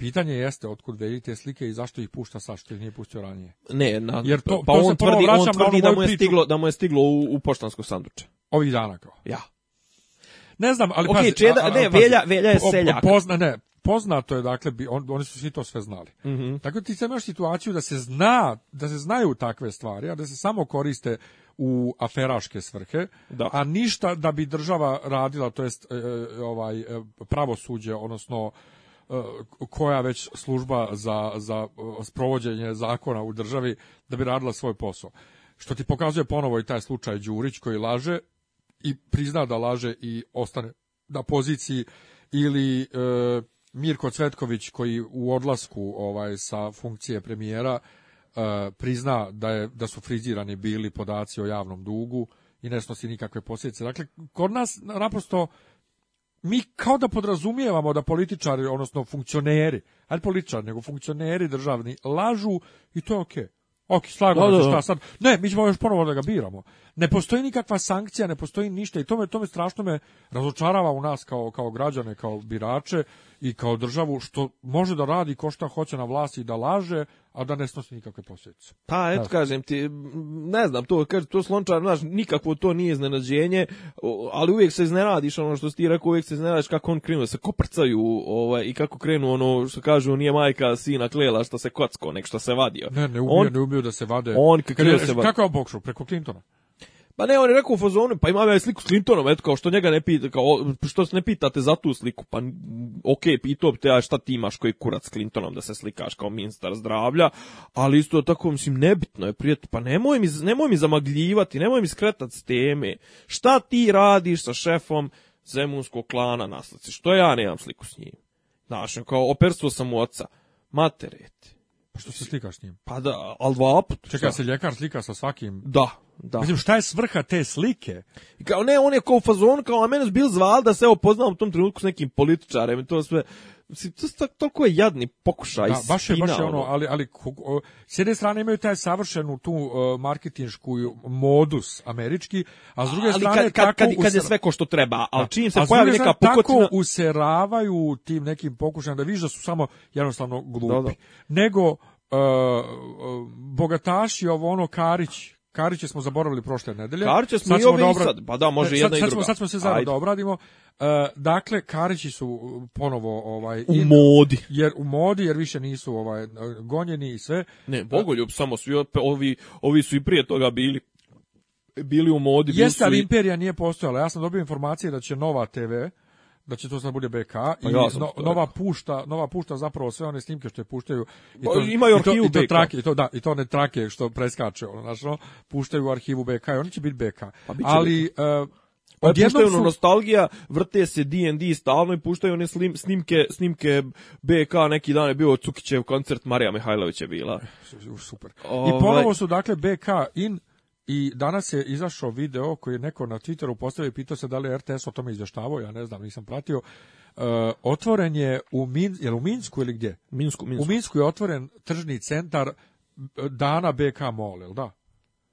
Pitanje jeste otkud vedi slike i zašto ih pušta sa što ih nije pustio ranije. Ne, na, Jer to, pa on, tvrdi, on tvrdi da mu je stiglo da mu je stiglo u, u poštansko sanduče. Ovih dana kao. Ja. Ne znam, ali okay, ne, velja, velja je seljak. Pozna, ne, poznato je dakle bi oni su svi to sve znali. Mm Tako ti se imaš situaciju da se zna, da se znaju takve stvari, a da se samo koriste u aferaške svrhe, a ništa da bi država radila, to jest e, ovaj e, pravosuđe, odnosno E, koja već služba za, za e, sprovođenje zakona u državi da bi radila svoj posao. Što ti pokazuje ponovo i taj slučaj Đurić koji laže i prizna da laže i ostane na poziciji ili e, Mirko Cvetković koji u odlasku ovaj sa funkcije premijera prizna da, je, da su frizirani bili podaci o javnom dugu i ne snosi nikakve posljedice. Dakle, kod nas naprosto mi kao da podrazumijevamo da političari, odnosno funkcioneri, ali političari, nego funkcioneri državni, lažu i to je okej. Okay. Ok, slagamo se šta sad. Ne, mi ćemo još ponovo da ga biramo. Ne postoji nikakva sankcija, ne postoji ništa i to me, to me strašno me razočarava u nas kao, kao građane, kao birače i kao državu što može da radi ko šta hoće na vlasti da laže, a da ne snosi nikakve posljedice. Pa, eto kažem ti, ne znam, to kaže to slončar, znaš, nikakvo to nije iznenađenje, ali uvijek se iznenadiš ono što si ti rekao, uvijek se iznenadiš kako on krenu, se koprcaju ovaj, i kako krenu ono što kažu nije majka sina klela što se kocko, nek što se vadio. Ne, ne ubio, on, ne ubio da se vade. On kako se vadio. Kako je Preko Clintona? Pa ne, on je rekao u fazonu, pa imam ja sliku s Clintonom, eto, kao što njega ne pita, kao, što se ne pitate za tu sliku, pa okej, okay, pitao te, a šta ti imaš koji kurac s Clintonom da se slikaš kao ministar zdravlja, ali isto tako, mislim, nebitno je, prijatelj, pa nemoj mi, mi zamagljivati, nemoj mi skretati s teme, šta ti radiš sa šefom zemunskog klana naslici, što ja nemam sliku s njim. Znaš, kao, operstvo sam u oca, matereti. Pa što se slikaš s njim? Pa da, ali dva čeka Čekaj, se ljekar slika sa svakim? Da, da. Mislim, šta je svrha te slike? I kao, ne, on je kao fazonu, kao, a mene bil zval da se evo u tom trenutku s nekim političarem i to sve. Mislim, to toliko je jadni pokušaj. Da, baš je, ono, ono, ali, ali s jedne strane imaju taj savršenu tu e, marketinšku modus američki, a s druge strane... Kad, kad, kad, je sve ko što treba, ali da. čim se neka pukotina... Tako useravaju tim nekim pokušajima da viš da su samo jednostavno glupi. Nego... E, e, bogataši ovo ono Karić Kariće smo zaboravili prošle nedelje. Kariće smo i sad. Pa da, može jedna i druga. Smo, sad se za da obradimo. E, dakle, Karići su uh, ponovo... Ovaj, u modi. Jer, u modi, jer više nisu ovaj, gonjeni i sve. Ne, Bogoljub samo svi ovi, ovi su i prije toga bili bili u modi. Jeste, ali Imperija nije postojala. Ja sam dobio informacije da će Nova TV da će to sad bude BK pa i nova pušta nova pušta zapravo sve one snimke što je puštaju i pa to imaju arhivu i to, i to trake to da i to ne trake što preskače ono znači no, puštaju u arhivu BK i oni će biti BK pa ali uh, odjednom ono su... nostalgija, vrte se D&D stalno i puštaju one snimke, snimke BK, neki dan je bio Cukićev koncert, Marija Mihajlović je bila. Super. I ovaj. ponovo su dakle BK in i danas je izašao video koji je neko na Twitteru postavio, i pitao se da li RTS o tome izvještavao, ja ne znam, nisam pratio. E, otvoren je u, Min, jel u Minsku ili gdje? U Minsku je otvoren tržni centar e, Dana BK Mall, ili da?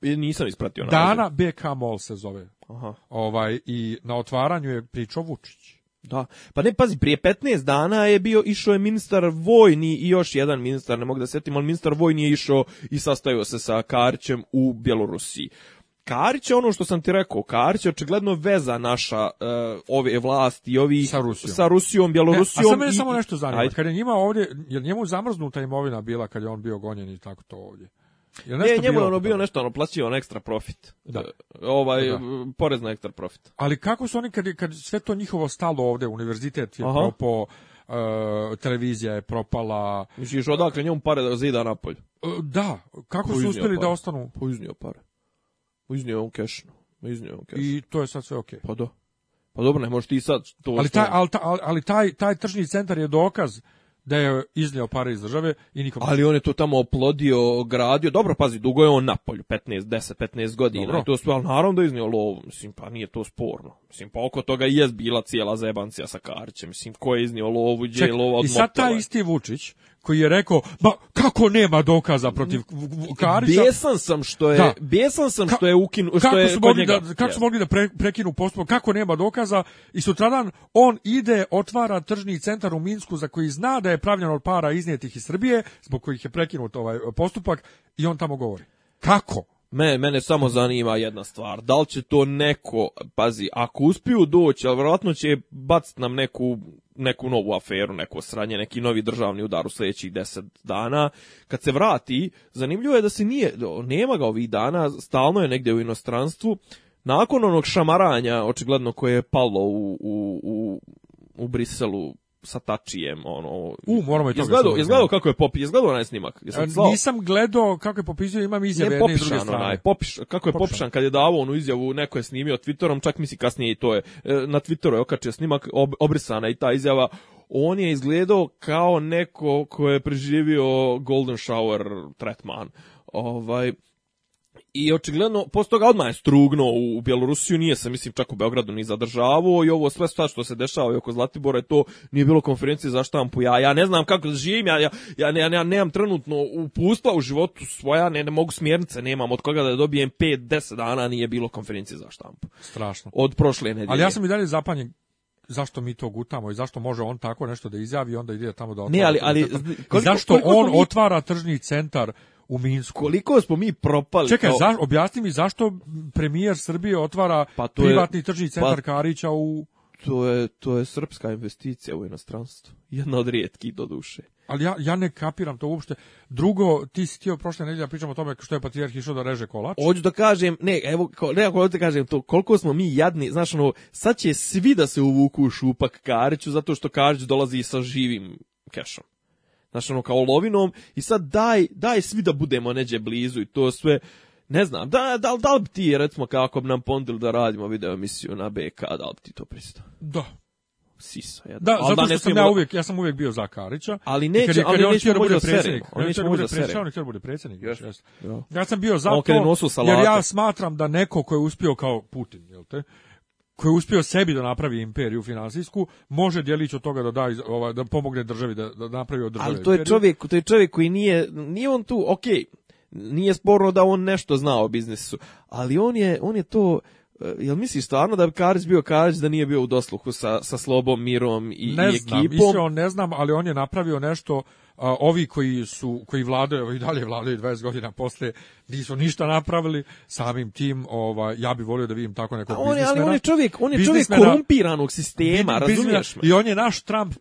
I nisam ispratio. Dana BK Mall se zove. Aha. Ovaj, I na otvaranju je pričao Vučići. Da. Pa ne, pazi, prije 15 dana je bio, išao je ministar vojni i još jedan ministar, ne mogu da sjetim, ali ministar vojni je išao i sastavio se sa Karćem u Bjelorusiji. Karić je ono što sam ti rekao, Karić je očigledno veza naša eh, ove vlasti i ovi sa Rusijom, sa Rusijom Bjelorusijom. E, a samo nešto zanima, kad je njima ovdje, je njemu zamrznuta imovina bila kad je on bio gonjen i tako to ovdje? Jel ne, e, njemu je ono bio nešto, ono, plaćio on ekstra profit. Da. E, ovaj, da. porez na ekstra profit. Ali kako su oni, kad, kad sve to njihovo stalo ovde, univerzitet je Aha. propo, e, televizija je propala. Misliš, odakle njemu pare da zida napolj? da, kako su uspjeli da ostanu? Poiznio pare. Poiznio on kešno. on I to je sad sve okej. Okay. Pa da. Pa dobro, ne možeš ti sad to... Ali taj, ali, ali, taj, taj tržni centar je dokaz da je iznio pare iz države i nikom... Ali on je to tamo oplodio, gradio, dobro, pazi, dugo je on na polju, 15, 10, 15 godina, dobro. i to ali naravno da je iznio lovu. mislim, pa nije to sporno, mislim, pa oko toga i jest bila cijela zebancija sa karćem. mislim, ko je iznio lovu, gdje je lova I sad taj isti Vučić, koji je rekao, ba, kako nema dokaza protiv Karića? Besan sam što je, da. sam što je što kako su mogli Da, kako su mogli da prekinu postupak, kako nema dokaza i sutradan on ide, otvara tržni centar u Minsku za koji zna da je pravljen od para iznijetih iz Srbije, zbog kojih je prekinut ovaj postupak i on tamo govori. Kako? Me, mene samo zanima jedna stvar, da li će to neko, pazi, ako uspiju doći, ali vjerojatno će bacit nam neku, neku novu aferu, neko sranje, neki novi državni udar u sljedećih deset dana. Kad se vrati, zanimljivo je da se nije, nema ga ovih dana, stalno je negdje u inostranstvu, nakon onog šamaranja, očigledno koje je palo u, u, u, u Briselu sa tačijem, ono... U, moramo Izgledao, kako je popi izgledao na snimak. Nisam gledao kako je popizio, imam izjave jedne i druge strane. kako je popišan. kad je davao onu izjavu, neko je snimio Twitterom, čak misli kasnije i to je. E, na Twitteru je okačio snimak, ob, obrisana i ta izjava, on je izgledao kao neko ko je preživio golden shower tretman. Ovaj, i očigledno, posle toga odmah je strugno u, Bjelorusiju, nije se, mislim, čak u Beogradu ni zadržavao i ovo sve što se dešava oko Zlatibora, to nije bilo konferencije za štampu. Ja, ja ne znam kako živim, ja, ja, ja, nemam trenutno upustva u životu svoja, ne, ne mogu smjernice, nemam od koga da dobijem 5-10 dana, nije bilo konferencije za štampu. Strašno. Od prošle nedelje. Ali ja sam i dalje zapanjen zašto mi to gutamo i zašto može on tako nešto da izjavi onda ide tamo da otvara. Ne, ali, ali zašto on otvara tržni centar u Minsku. Koliko smo mi propali? Čekaj, to... objasni mi zašto premijer Srbije otvara pa to privatni je, tržni pa- centar Karića u to je, to je srpska investicija u inostranstvu. [LAUGHS] Jedna od rijetkih do duše. Ali ja, ja ne kapiram to uopšte. Drugo, ti si tio prošle nedelje da pričamo o tome što je patrijarh išao da reže kolač. Hoću da kažem, ne, evo, nekako da kažem to, koliko smo mi jadni, znaš, ono, sad će svi da se uvuku u šupak Kariću zato što Karić dolazi sa živim kešom. Znaš, ono, kao lovinom i sad daj, daj svi da budemo neđe blizu i to sve, ne znam, da, da, da li bi ti, recimo, kako bi nam pondili da radimo video emisiju na BK, da li bi ti to pristao? Da. Sisa, ja Da, zato što sam ja uvijek, ja sam uvijek bio za Karića. Ali neće, ali neće da bude predsjednik. On neće da bude predsjednik, on neće da bude predsjednik. Ja sam bio za to, jer ja smatram da neko ko je uspio kao Putin, jel te, koji je uspio sebi da napravi imperiju finansijsku, može djelić od toga da da da pomogne državi da, da napravi od države. Ali to je čovjek, to je čovjek koji nije nije on tu, ok, nije sporno da on nešto zna o biznisu, ali on je on je to eh, Jel misliš stvarno da bi Karić bio Karić da nije bio u dosluhu sa, sa Slobom, Mirom i, ne i ekipom? Ne znam, ne znam, ali on je napravio nešto ovi koji su koji vladaju, i dalje vladaju 20 godina posle, nisu ništa napravili, samim tim ovaj, ja bih volio da vidim tako nekog on, Ali on je čovjek, on je čovjek korumpiranog sistema, razumiješ I on je naš Trump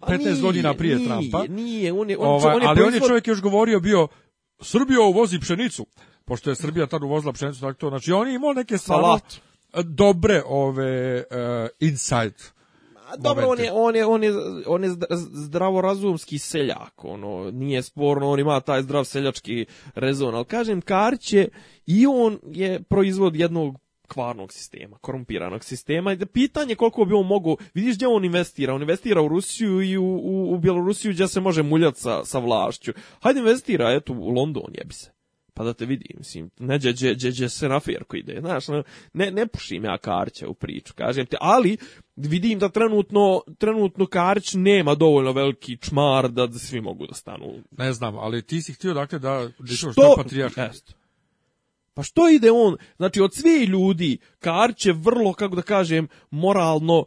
15 godina prije Trumpa. Nije, on je, on, ovaj, on je ali on je čovjek još govorio bio Srbija uvozi pšenicu. Pošto je Srbija tad uvozila pšenicu, tako to. Znači, oni imaju imao neke dobre ove uh, insight dobro, on je, on je, on je, on je zdravorazumski seljak, ono, nije sporno, on ima taj zdrav seljački rezon, ali kažem, Karić je, i on je proizvod jednog kvarnog sistema, korumpiranog sistema i pitanje koliko bi on mogao, vidiš gdje on investira, on investira u Rusiju i u, u, Bjelorusiju gdje se može muljati sa, sa vlašću. Hajde investira, eto, u London jebi se pa da te vidim, mislim, ne dje, dje, dje, se na ferku ide, znaš, ono, ne, ne pušim ja karće u priču, kažem te ali vidim da trenutno, trenutno nema dovoljno veliki čmar da, svi mogu da stanu. Ne znam, ali ti si htio dakle da što, što Pa što ide on? Znači, od svih ljudi, karć je vrlo, kako da kažem, moralno,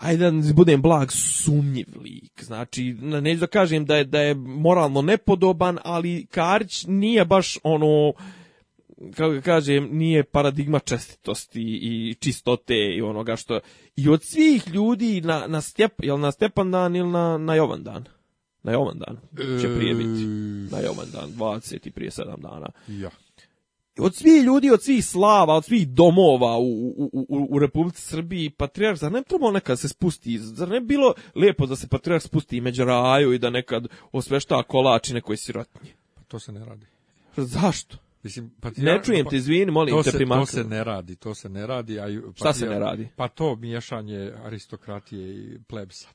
ajde da budem blag, sumnjiv lik. Znači, neću da kažem da je, da je moralno nepodoban, ali Karić nije baš ono, kako ga kažem, nije paradigma čestitosti i čistote i onoga što... I od svih ljudi na, na, stjep, jel na Stepan dan ili na, na Jovan dan? Na Jovan dan će e, prije biti. Na Jovan dan, 20 i prije 7 dana. Ja od svih ljudi, od svih slava, od svih domova u, u, u, u Republici Srbiji, patrijarh, zar ne bi nekad se spusti, zar ne bi bilo lijepo da se patrijarh spusti i među raju i da nekad osvešta kolači nekoj sirotnji? Pa to se ne radi. Zašto? Mislim, patriar... Ne čujem te, izvini, molim to te, se, To se ne radi, to se ne radi. A Šta se ne radi? Pa to miješanje aristokratije i plebsa.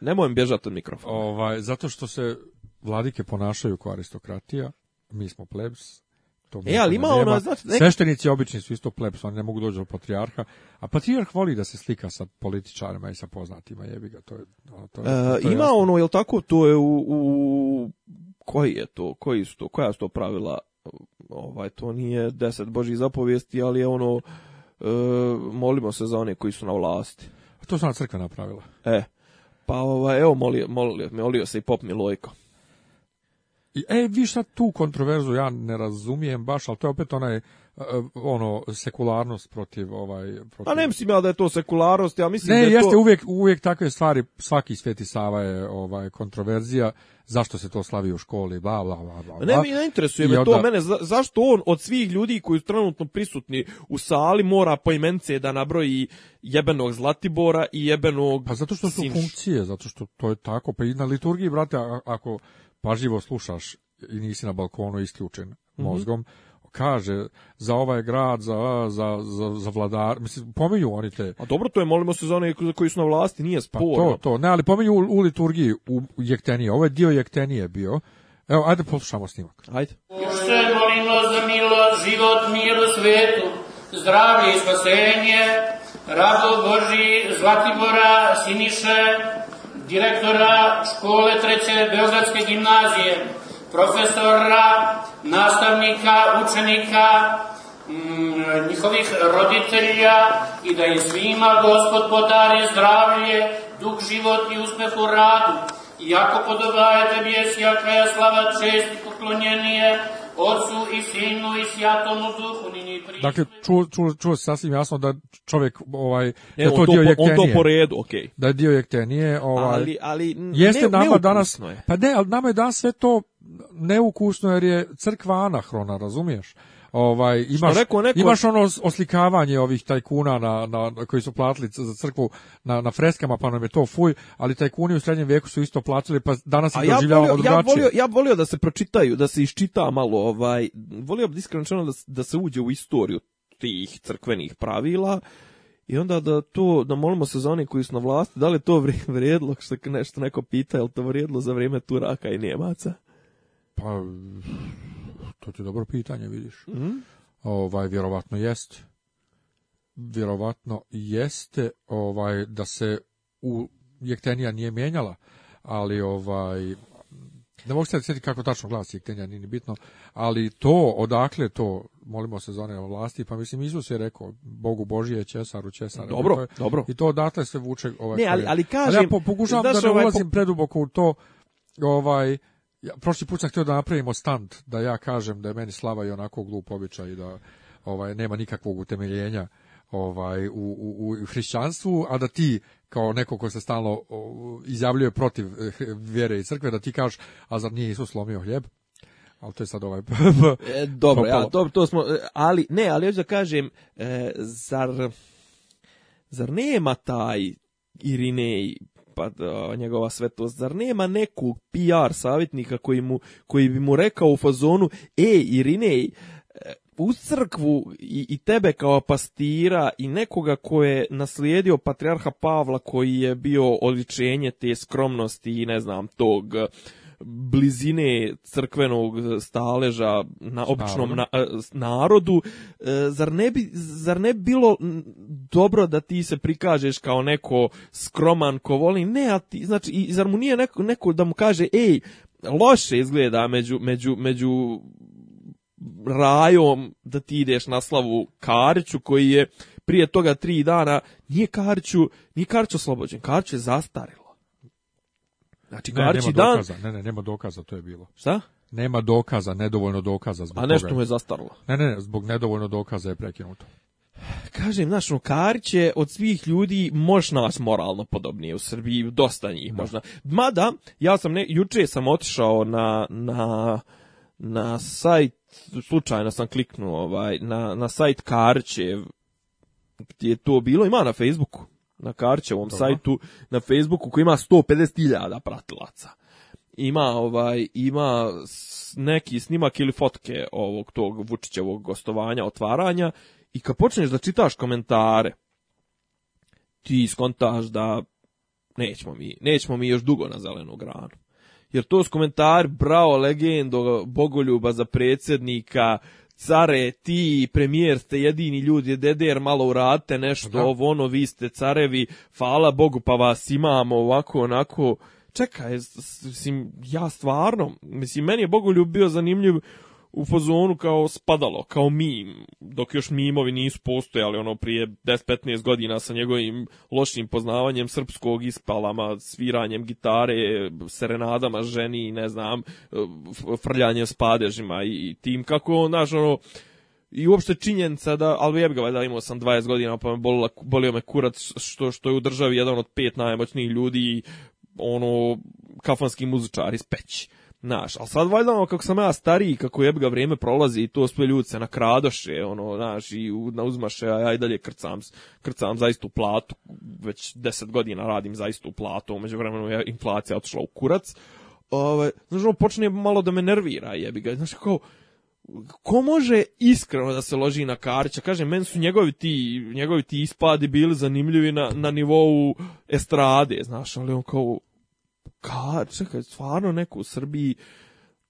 Nemojem bježati od mikrofona. Ovaj, zato što se vladike ponašaju kao aristokratija, mi smo plebs, E, ali ima ono, znači, Sveštenici obični su isto plebs, oni ne mogu doći do patrijarha, a patrijarh voli da se slika sa političarima i sa poznatima, jebi ga, to je, ono, to e, to je, Ima ono, jel tako, to je u, u koji je to, koji su to, koja su to pravila, ovaj, to nije deset božih zapovijesti, ali je ono, e, molimo se za one koji su na vlasti. A to su na crkve napravila. E, pa ovaj, evo, molio, molio, molio se i pop Milojko. E, vi šta tu kontroverzu ja ne razumijem baš, ali to je opet onaj e, ono sekularnost protiv ovaj protiv... A pa ne mislim ja da je to sekularnost, ja mislim ne, da je jeste uvijek uvijek takve stvari, svaki Sveti Sava je ovaj kontroverzija zašto se to slavi u školi, bla, bla, bla, bla. Ne, mi ne interesuje me mene, zašto on od svih ljudi koji su trenutno prisutni u sali mora po da nabroji jebenog Zlatibora i jebenog... Pa zato što su Sinš. funkcije, zato što to je tako, pa i na liturgiji, brate, ako pažljivo slušaš i nisi na balkonu isključen mhm. mozgom, kaže za ovaj grad, za, za, za, za vladar, mislim, pominju oni te... A dobro, to je, molimo se za one koji su na vlasti, nije sporo. Pa to, to, ne, ali pominju u, u liturgiji, u Jektenije, ovo je dio Jektenije bio. Evo, ajde poslušamo snimak. Ajde. Još molimo za milo život, mir u svetu, zdravlje i spasenje, rado Boži, Zlatibora, Siniše, direktora škole treće Beogradske gimnazije, profesora, nastavnika, učenika, mm, njihovih roditelja i da im svima Gospod podari zdravlje, dug život i uspeh u radu. Iako podobajete bijesija kraja slava čest i poklonjenije, Otcu i Sinu i Sjatomu Duhu ni Dakle, čuo, ču, ču, sasvim jasno da čovjek, ovaj, da to, to dio jektenije. On to po redu, okej. Okay. Da je dio jektenije, ovaj, ali, ali, jeste ne, nama je. pa ne, ali nama je danas sve to neukusno jer je crkva anahrona, razumiješ? Ovaj, imaš, neko... imaš ono oslikavanje ovih tajkuna na, na, koji su platili za crkvu na, na freskama, pa nam je to fuj, ali tajkuni u srednjem vijeku su isto platili, pa danas se doživljava ja volio, ja volio, ja volio da se pročitaju, da se iščita malo, ovaj, volio bi iskreno da, da se uđe u istoriju tih crkvenih pravila, i onda da to, da molimo se za one koji su na vlasti, da li to [LAUGHS] vrijedlo što nešto neko pita, je li to vrijedlo za vrijeme Turaka i Njemaca? Pa, to ti je dobro pitanje, vidiš. Mhm. Ovaj, vjerovatno jest. Vjerovatno jeste ovaj da se u jektenija nije mijenjala, ali ovaj ne mogu se sjetiti kako tačno glasi jektenija, nije ni bitno, ali to, odakle to, molimo se za one vlasti, pa mislim Isus je rekao, Bogu Božije, Česaru, Česaru. Dobro, dobro. I to odatle se vuče ovaj Ne, ali, ali kažem... Ali ja pokušavam da ne ovaj, ulazim preduboko u to, ovaj, ja, prošli put sam htio da napravimo stand, da ja kažem da je meni slava i onako glup običaj i da ovaj, nema nikakvog utemeljenja ovaj, u, u, u hrišćanstvu, a da ti kao neko ko se stalno izjavljuje protiv eh, vjere i crkve, da ti kažeš, a zar nije Isus slomio hljeb? ali to je sad ovaj... [LAUGHS] e, dobro, ja, dobro, to smo, ali, ne, ali još da kažem, e, zar, zar nema taj Irinej pa, njegova svetost. Zar nema nekog PR savjetnika koji, mu, koji bi mu rekao u fazonu, e, Irinej, e, u crkvu i, i tebe kao pastira i nekoga ko je naslijedio patrijarha Pavla koji je bio odličenje te skromnosti i ne znam tog blizine crkvenog staleža na običnom e, narodu, e, zar ne, bi, zar ne bilo dobro da ti se prikažeš kao neko skroman ko voli? Ne, a ti, znači, i zar mu nije neko, neko da mu kaže, ej, loše izgleda među, rajom da ti ideš na slavu Karću, koji je prije toga tri dana nije Kariću, nije Karić oslobođen, Karić je zastarilo. Znači, ne, nema dan... Dokaza, ne, ne, nema dokaza, to je bilo. Šta? Nema dokaza, nedovoljno dokaza. Zbog A nešto mu je zastarlo. Ne, ne, zbog nedovoljno dokaza je prekinuto. Kažem, znaš, no, je od svih ljudi možda vas moralno podobnije u Srbiji, dosta njih možda. Mada, ja sam, ne, juče sam otišao na, na, na sajt, slučajno sam kliknuo ovaj, na, na sajt Karićev, gdje je to bilo, ima na Facebooku, na Karčevom Dobro. sajtu na Facebooku koji ima 150.000 pratilaca. Ima ovaj ima neki snimak ili fotke ovog tog Vučićevog gostovanja, otvaranja i kad počneš da čitaš komentare ti skontaš da nećemo mi, nećemo mi još dugo na zelenu granu. Jer to su komentari, bravo, legendo, bogoljuba za predsjednika, care, ti premijer ste jedini ljudi, deder, malo uradite nešto, da. ovo ono, vi ste carevi, hvala Bogu pa vas imamo ovako onako. Čekaj, mislim, ja stvarno, mislim, meni je Bogoljub bio zanimljiv u fazonu kao spadalo, kao mim, dok još mimovi nisu postojali, ono prije 10-15 godina sa njegovim lošim poznavanjem srpskog ispalama, sviranjem gitare, serenadama ženi, ne znam, frljanjem s padežima i tim, kako on, znaš, ono, i uopšte činjenica da, ali jeb ga valjda imao sam 20 godina pa me bolila, bolio me kurac što, što je u državi jedan od pet najmoćnijih ljudi ono kafanski muzičar iz peći. Naš, ali sad valjda ono, kako sam ja stariji, kako jeb ga vrijeme prolazi i to sve ljudi se nakradoše, ono, znaš, i uzmaše, a ja i dalje krcam, krcam za istu platu, već deset godina radim za istu platu, umeđu vremenu je inflacija otišla u kurac. Ove, znaš, ono, počne malo da me nervira, jebi ga, znaš, kao, ko može iskreno da se loži na Karića? Kažem, meni su njegovi ti, njegovi ti ispadi bili zanimljivi na, na nivou estrade, znaš, ali on kao, ka, čekaj, stvarno neko u Srbiji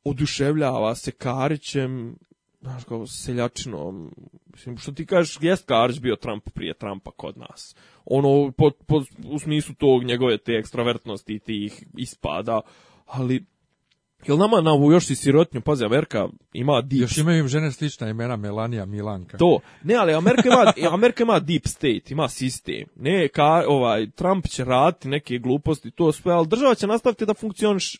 oduševljava se Karićem, znaš kao seljačinom, mislim, što ti kažeš, jest Karić bio Trump prije Trumpa kod nas. Ono, po, po, u smislu tog njegove te ekstravertnosti i tih ispada, ali Jel nama na ovu još i sirotnju, pazi, Amerika ima deep... Još imaju im žene slična imena, Melania, Milanka. To, ne, ali Amerika ima, [LAUGHS] Amerika ima deep state, ima sistem. Ne, ka, ovaj, Trump će raditi neke gluposti, to sve, ali država će nastaviti da funkcioniše.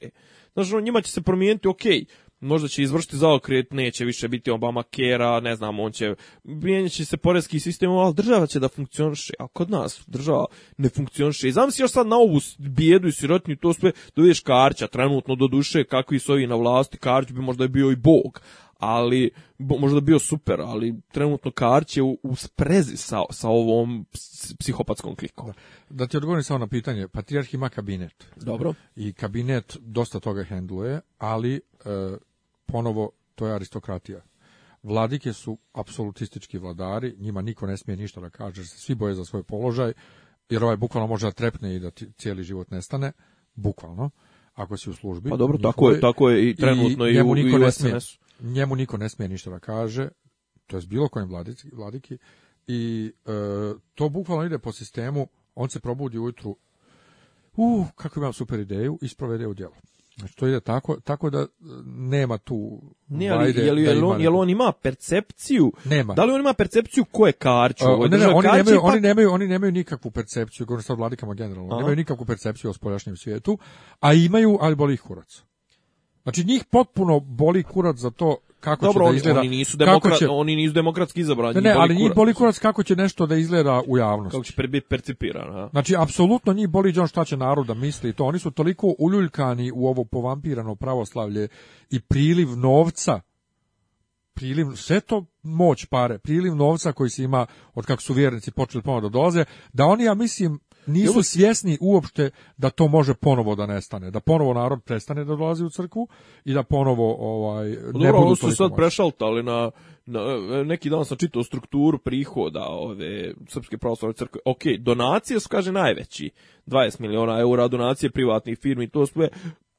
Znači, njima će se promijeniti, okej, možda će izvršiti zaokret, neće više biti Obama kera, ne znam, on će, mijenjat se porezki sistem, ali država će da funkcioniše, a kod nas država ne funkcioniše. I znam si još sad na ovu bijedu i sirotnju, to sve vidiš Karća, trenutno do duše, kakvi su ovi na vlasti, Karć bi možda bio i bog, ali možda bio super, ali trenutno Karć je u, sprezi sa, sa ovom psihopatskom klikom. Da ti odgovorim samo na pitanje, Patriarh ima kabinet. Dobro. I kabinet dosta toga hendluje, ali e, ponovo to je aristokratija. Vladike su apsolutistički vladari, njima niko ne smije ništa da kaže, se svi boje za svoj položaj, jer ovaj bukvalno može da trepne i da cijeli život nestane, bukvalno, ako si u službi. Pa dobro, tako je, tako je i trenutno i, njemu niko ne smije, Njemu niko ne smije ništa da kaže, to je bilo kojem vladici, vladiki i e, to bukvalno ide po sistemu, on se probudi ujutru, uh, kako imam super ideju, isprovede u djelo. Znači to ide tako, tako da e, nema tu ne, ali, je li on, ima percepciju? Nema. Da li on ima percepciju ko je e, ne, ne, oni, nemaju, oni, nemaju, oni nemaju nikakvu percepciju, govorim sa vladikama generalno, nemaju nikakvu percepciju o spoljašnjem svijetu, a imaju, ali boli ih kurac. Znači njih potpuno boli kurac za to kako Dobro, da izgleda. Oni nisu, demokra će, oni nisu demokratski izabrani. Ne, ali njih boli kurac kako će nešto da izgleda u javnosti. Kako će biti percipirano. Znači, apsolutno njih boli John šta će naroda misli. To. Oni su toliko uljuljkani u ovo povampirano pravoslavlje i priliv novca priliv, sve to moć pare, priliv novca koji se ima od kako su vjernici počeli ponovno da dolaze, da oni, ja mislim, nisu svjesni uopšte da to može ponovo da nestane, da ponovo narod prestane da dolazi u crkvu i da ponovo ovaj pa ne Dobro, budu su sad prešaltali na, na neki dan sam čitao strukturu prihoda ove Srpske pravoslavne crkve. Ok, donacije su kaže najveći. 20 miliona eura donacije privatnih firmi, to sve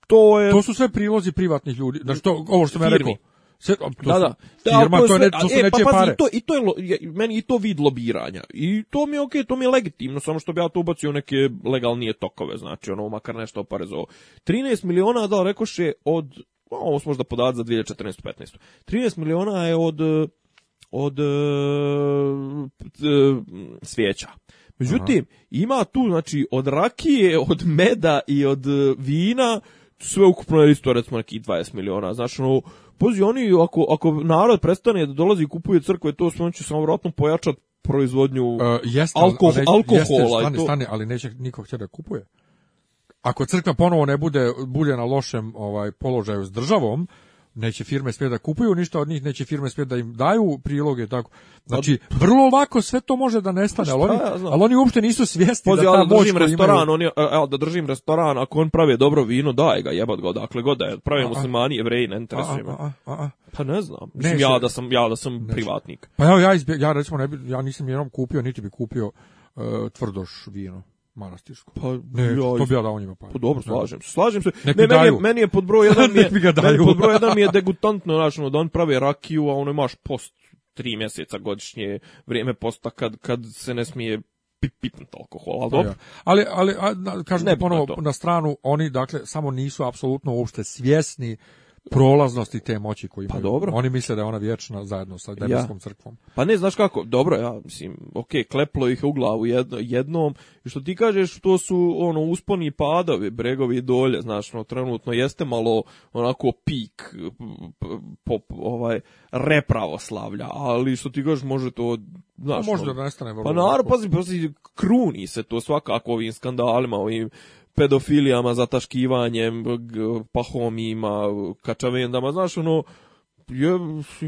to je To su sve prilozi privatnih ljudi. Da znači, što ovo što sam rekao. Se. to da, da. to, je, to e, pa, I to, i to je, meni i to vid lobiranja. I to mi je okej, okay, to mi je legitimno, samo što bi ja to ubacio neke legalnije tokove, znači ono, makar nešto ovo. 13 miliona, da, rekoše, od, ovo smo možda podati za 2014-15. 13 miliona je od, od e, e, svijeća. Međutim, Aha. ima tu, znači, od rakije, od meda i od vina, sve ukupno je isto recimo neki 20 miliona. Znači, ono, pozi, oni, ako, ako narod prestane da dolazi i kupuje crkve, to sve, će samo vratno pojačat proizvodnju uh, alkohol, ali, alkohola. Jeste, stani, ali neće niko htjeti da kupuje. Ako crkva ponovo ne bude bude na lošem ovaj položaju s državom, neće firme sve da kupuju, ništa od njih neće firme sve da im daju priloge tako. Znači, pa- vrlo lako sve to može da nestane, ali oni, ali oni uopšte nisu svjesni Pozi, da ta držim restoran, imaju... oni, e, da držim restoran, ako on pravi dobro vino, daj ga, jebat ga, dakle god da je, pravi muslimani, jevreji, ne interesuje Pa ne znam, mislim, ja da sam, ja da sam privatnik. Pa evo, ja, ja recimo, ne bi, ja nisam jednom kupio, niti bi kupio uh, tvrdoš vino manastirsko. Pa, ne, ja, to bi ja dao njima Pa dobro, slažem se. Slažem se. ne, meni, je, meni je pod broj jedan [LAUGHS] mi je, meni pod broj jedan mi je degutantno, znači, da on pravi rakiju, a ono imaš post tri mjeseca godišnje vrijeme posta kad, kad se ne smije pip, pipnuti alkohol, ali dobro. Ali, ali a, kažem ne ponovo na stranu, oni dakle samo nisu apsolutno uopšte svjesni prolaznosti te moći koju pa imaju. Pa dobro. Oni misle da je ona vječna zajedno sa demonskom ja. crkvom. Pa ne, znaš kako, dobro, ja mislim, ok, kleplo ih u glavu jedno, jednom, i što ti kažeš, to su ono usponi i padovi, bregovi i dolje, znaš, no, trenutno jeste malo onako pik pop, ovaj, repravoslavlja, ali što ti kažeš, može to Znaš, no, pa može no, nestane Pa naravno, pazi, pazi, kruni se to svakako ovim skandalima, ovim pedofilijama, zataškivanjem, pahomijima, kačavendama, znaš, ono, je,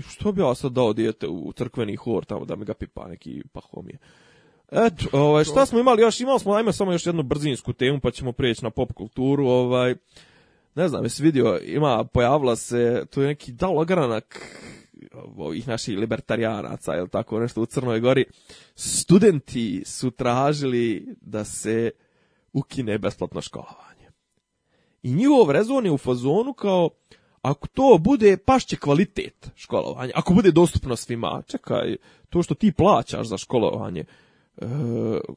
što bi ja sad dao dijete u crkveni hor tamo da mi ga pipa neki pahomije. Eto, ovaj, šta smo imali još? Imali smo, ajme, samo još jednu brzinsku temu, pa ćemo prijeći na pop kulturu. Ovaj, ne znam, jesi vidio, ima, pojavila se, tu je neki dal ogranak ovih naših libertarijanaca, ili tako nešto u Crnoj Gori. Studenti su tražili da se ukine besplatno školovanje. I njihov rezon je u fazonu kao, ako to bude, pašće kvalitet školovanja, ako bude dostupno svima, čekaj, to što ti plaćaš za školovanje, e,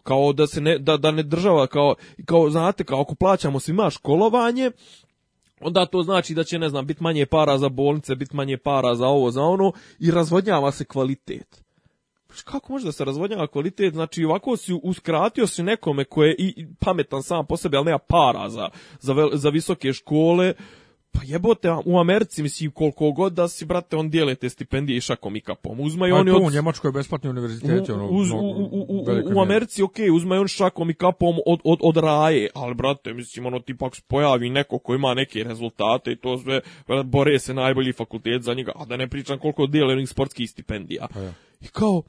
kao da se ne, da, da ne država, kao, kao znate, kao ako plaćamo svima školovanje, onda to znači da će, ne znam, biti manje para za bolnice, biti manje para za ovo, za ono, i razvodnjava se kvalitet kako može da se razvodnjava kvalitet, znači ovako si uskratio si nekome koje je i pametan sam po sebi, ali nema para za, za, za visoke škole, pa jebote, u Americi, mislim, koliko god da si, brate, on dijele te stipendije i šakom pa pa i kapom. Uzma i pa oni to, u Njemačkoj je besplatni univerzitet. Ono, uz, u, u, Americi, ok, uzma on šakom i kapom pa od, od, raje, ali, brate, mislim, ono, tipak pojavi neko ko ima neke rezultate i to sve, bore se najbolji fakultet za njega, a da ne pričam koliko dijele onih sportskih stipendija. Pa ja i kao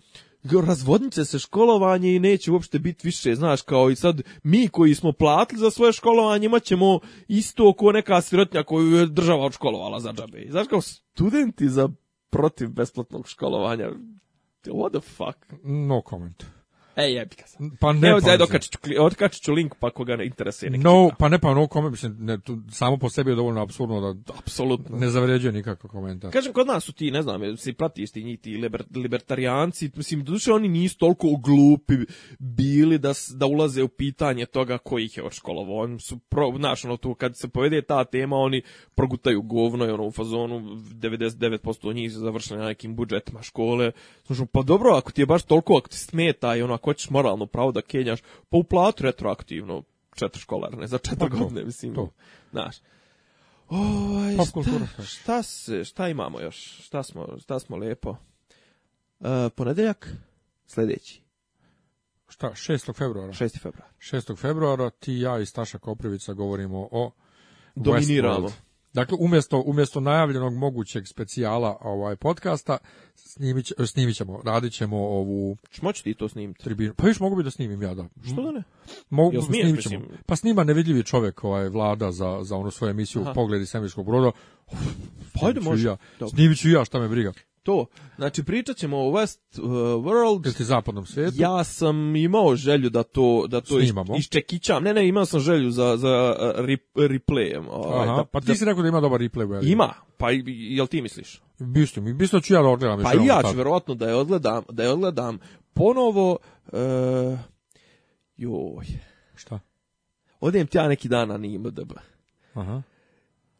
razvodnice se školovanje i neće uopšte biti više, znaš, kao i sad mi koji smo platili za svoje školovanje imat ćemo isto kao neka sirotnja koju je država odškolovala za džabe. Znaš, kao studenti za protiv besplatnog školovanja. What the fuck? No comment. E, jebi ga Pa ne, ne pa, ću link pa koga ne interesuje. No, pa ne, pa no kome, mislim, ne, tu, samo po sebi je dovoljno absurdno da Apsolutno. ne zavređuje nikakav komentar. Kažem, kod nas su ti, ne znam, se prati isti njih ti liber, libertarijanci, mislim, doduše oni nisu toliko glupi bili da, da ulaze u pitanje toga kojih je odškolovo. Oni su, pro, ono, tu, kad se povede ta tema, oni progutaju govno i ono u fazonu 99% njih su završili na nekim budžetima škole. Znaš, ono, pa dobro, ako ti je baš toliko, ako ti smeta i ono, ako hoćeš moralno pravo da kenjaš, pa uplati retroaktivno četiri školarne za četiri pa, godine, mislim. To. Znaš. Ovaj, šta, šta, se, šta imamo još? Šta smo, šta smo lepo? E, ponedeljak sljedeći. Šta, 6. februara? 6. februara. 6. februara ti, ja i Staša Koprivica govorimo o dominiramo. Dakle, umjesto, umjesto najavljenog mogućeg specijala ovaj podcasta, snimit, snimit ćemo, radit ćemo ovu... Moći ti to snimiti? Tribinu. Pa viš mogu bi da snimim ja da. Što da ne? Mogu, Pa snima nevidljivi čovjek ovaj, vlada za, za onu svoju emisiju Aha. Pogledi semirskog broda. pa ajde može. Ja. Snimit ću ja, šta me briga to. Znači, pričat ćemo o West uh, zapadnom svijetu? Ja sam imao želju da to, da to Snimamo. iščekićam. Ne, ne, imao sam želju za, za uh, replayem. Ovaj, Aha, pa ti si rekao da ima dobar replay. Veli. Ima, pa jel ti misliš? Bistu mi, bistu ću ja da odgledam. Pa ja ću vjerojatno da je odgledam, da je odgledam ponovo... Uh, joj. Šta? Odem ti ja neki dan na IMDB. Aha.